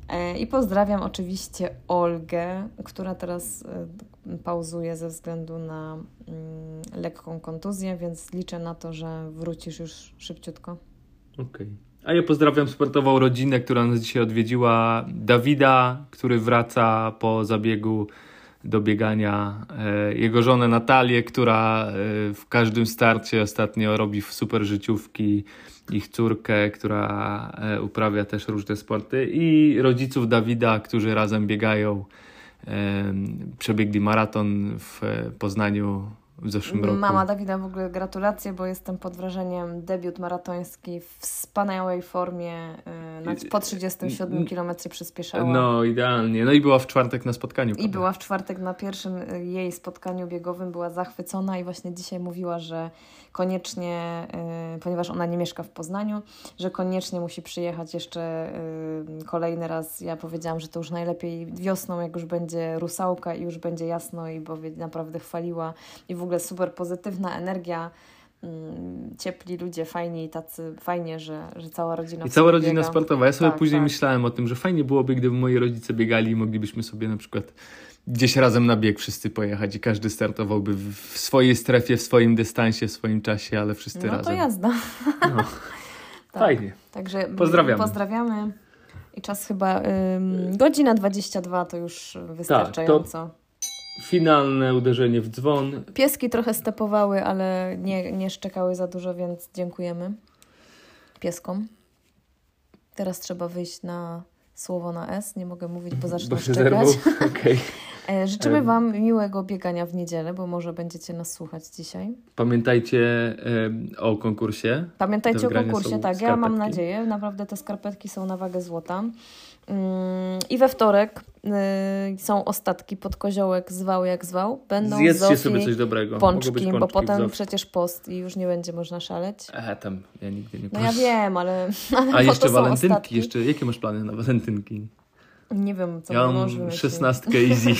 E, I pozdrawiam oczywiście Olgę, która teraz e, pauzuje ze względu na mm, lekką kontuzję, więc liczę na to, że wrócisz już szybciutko. Okej. A ja pozdrawiam sportową rodzinę, która nas dzisiaj odwiedziła. Dawida, który wraca po zabiegu do biegania. E, Jego żonę Natalię, która e, w każdym starcie ostatnio robi super życiówki. Ich córkę, która e, uprawia też różne sporty. I rodziców Dawida, którzy razem biegają. Przebiegli maraton w Poznaniu w zeszłym roku. Mama Dawida, w ogóle gratulacje, bo jestem pod wrażeniem. Debiut maratoński w wspaniałej formie. y, po 37 km przyspieszała. No, idealnie. No i była w czwartek na spotkaniu. I była w czwartek na pierwszym y, jej spotkaniu biegowym, była zachwycona i właśnie dzisiaj mówiła, że koniecznie, y, ponieważ ona nie mieszka w Poznaniu, że koniecznie musi przyjechać jeszcze kolejny raz. Ja powiedziałam, że to już najlepiej wiosną, jak już będzie rusałka i już będzie jasno i bo naprawdę chwaliła i w ogóle super pozytywna energia. mm, Ciepli ludzie, fajni i tacy fajnie, że, że cała rodzina I cała rodzina biega. sportowa. Ja sobie Tak, później tak. myślałem o tym, że fajnie byłoby, gdyby moi rodzice biegali i moglibyśmy sobie na przykład gdzieś razem na bieg wszyscy pojechać i każdy startowałby w swojej strefie, w swoim dystansie, w swoim czasie, ale wszyscy No to razem. jazda. No. Tak. Fajnie. Także m, Pozdrawiamy. Pozdrawiamy. I czas chyba ym, godzina 22 to już wystarczająco. Finalne uderzenie w dzwon. Pieski trochę stepowały, ale nie, nie szczekały za dużo, więc dziękujemy pieskom. Teraz trzeba wyjść na słowo na S. Nie mogę mówić, bo zacznę Bo szczekać. Okej. E, Życzymy. Wam miłego biegania w niedzielę, bo może będziecie nas słuchać dzisiaj. Pamiętajcie o konkursie. Pamiętajcie o konkursie, tak, ja mam skarpetki. nadzieję, naprawdę te skarpetki są na wagę złota. Mm, I we wtorek y, są ostatki pod koziołek zwał jak zwał. Będą Zjedzcie Zofii sobie coś dobrego. pączki, być bo potem przecież post i już nie będzie można szaleć. E, tam ja nigdy nie No ja wiem, ale, ale A jeszcze walentynki. ostatki. Jeszcze, jakie masz plany na walentynki? Nie wiem, co ja mam szesnastkę easy.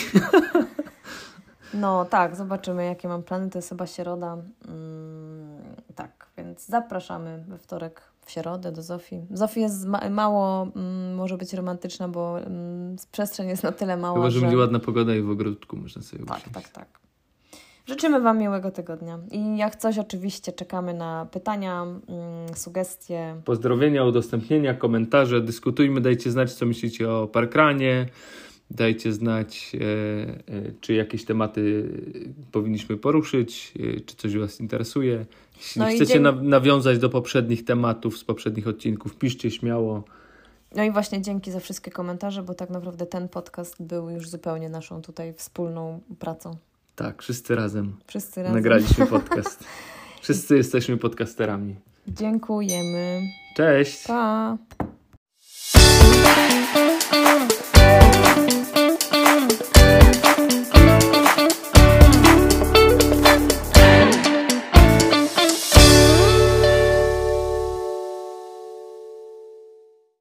No tak, zobaczymy jakie mam plany, to jest chyba środa. Mm, tak, więc zapraszamy we wtorek w środę do Zofii. Zofii jest ma- mało, mm, może być romantyczna, bo mm, przestrzeń jest na tyle mała, Chyba, że będzie ładna pogoda i w ogródku można sobie Tak, usiąść. tak, tak. Życzymy Wam miłego tygodnia. I jak coś, oczywiście czekamy na pytania, mm, sugestie. Pozdrowienia, udostępnienia, komentarze, dyskutujmy, dajcie znać, co myślicie o parkranie. Dajcie znać, e, e, czy jakieś tematy powinniśmy poruszyć, e, czy coś Was interesuje. Jeśli No chcecie na, nawiązać do poprzednich tematów z poprzednich odcinków, piszcie śmiało. No i właśnie dzięki za wszystkie komentarze, bo tak naprawdę ten podcast był już zupełnie naszą tutaj wspólną pracą. Tak, wszyscy razem Wszyscy razem. nagraliśmy podcast. Wszyscy jesteśmy podcasterami. Dziękujemy. Cześć! Pa!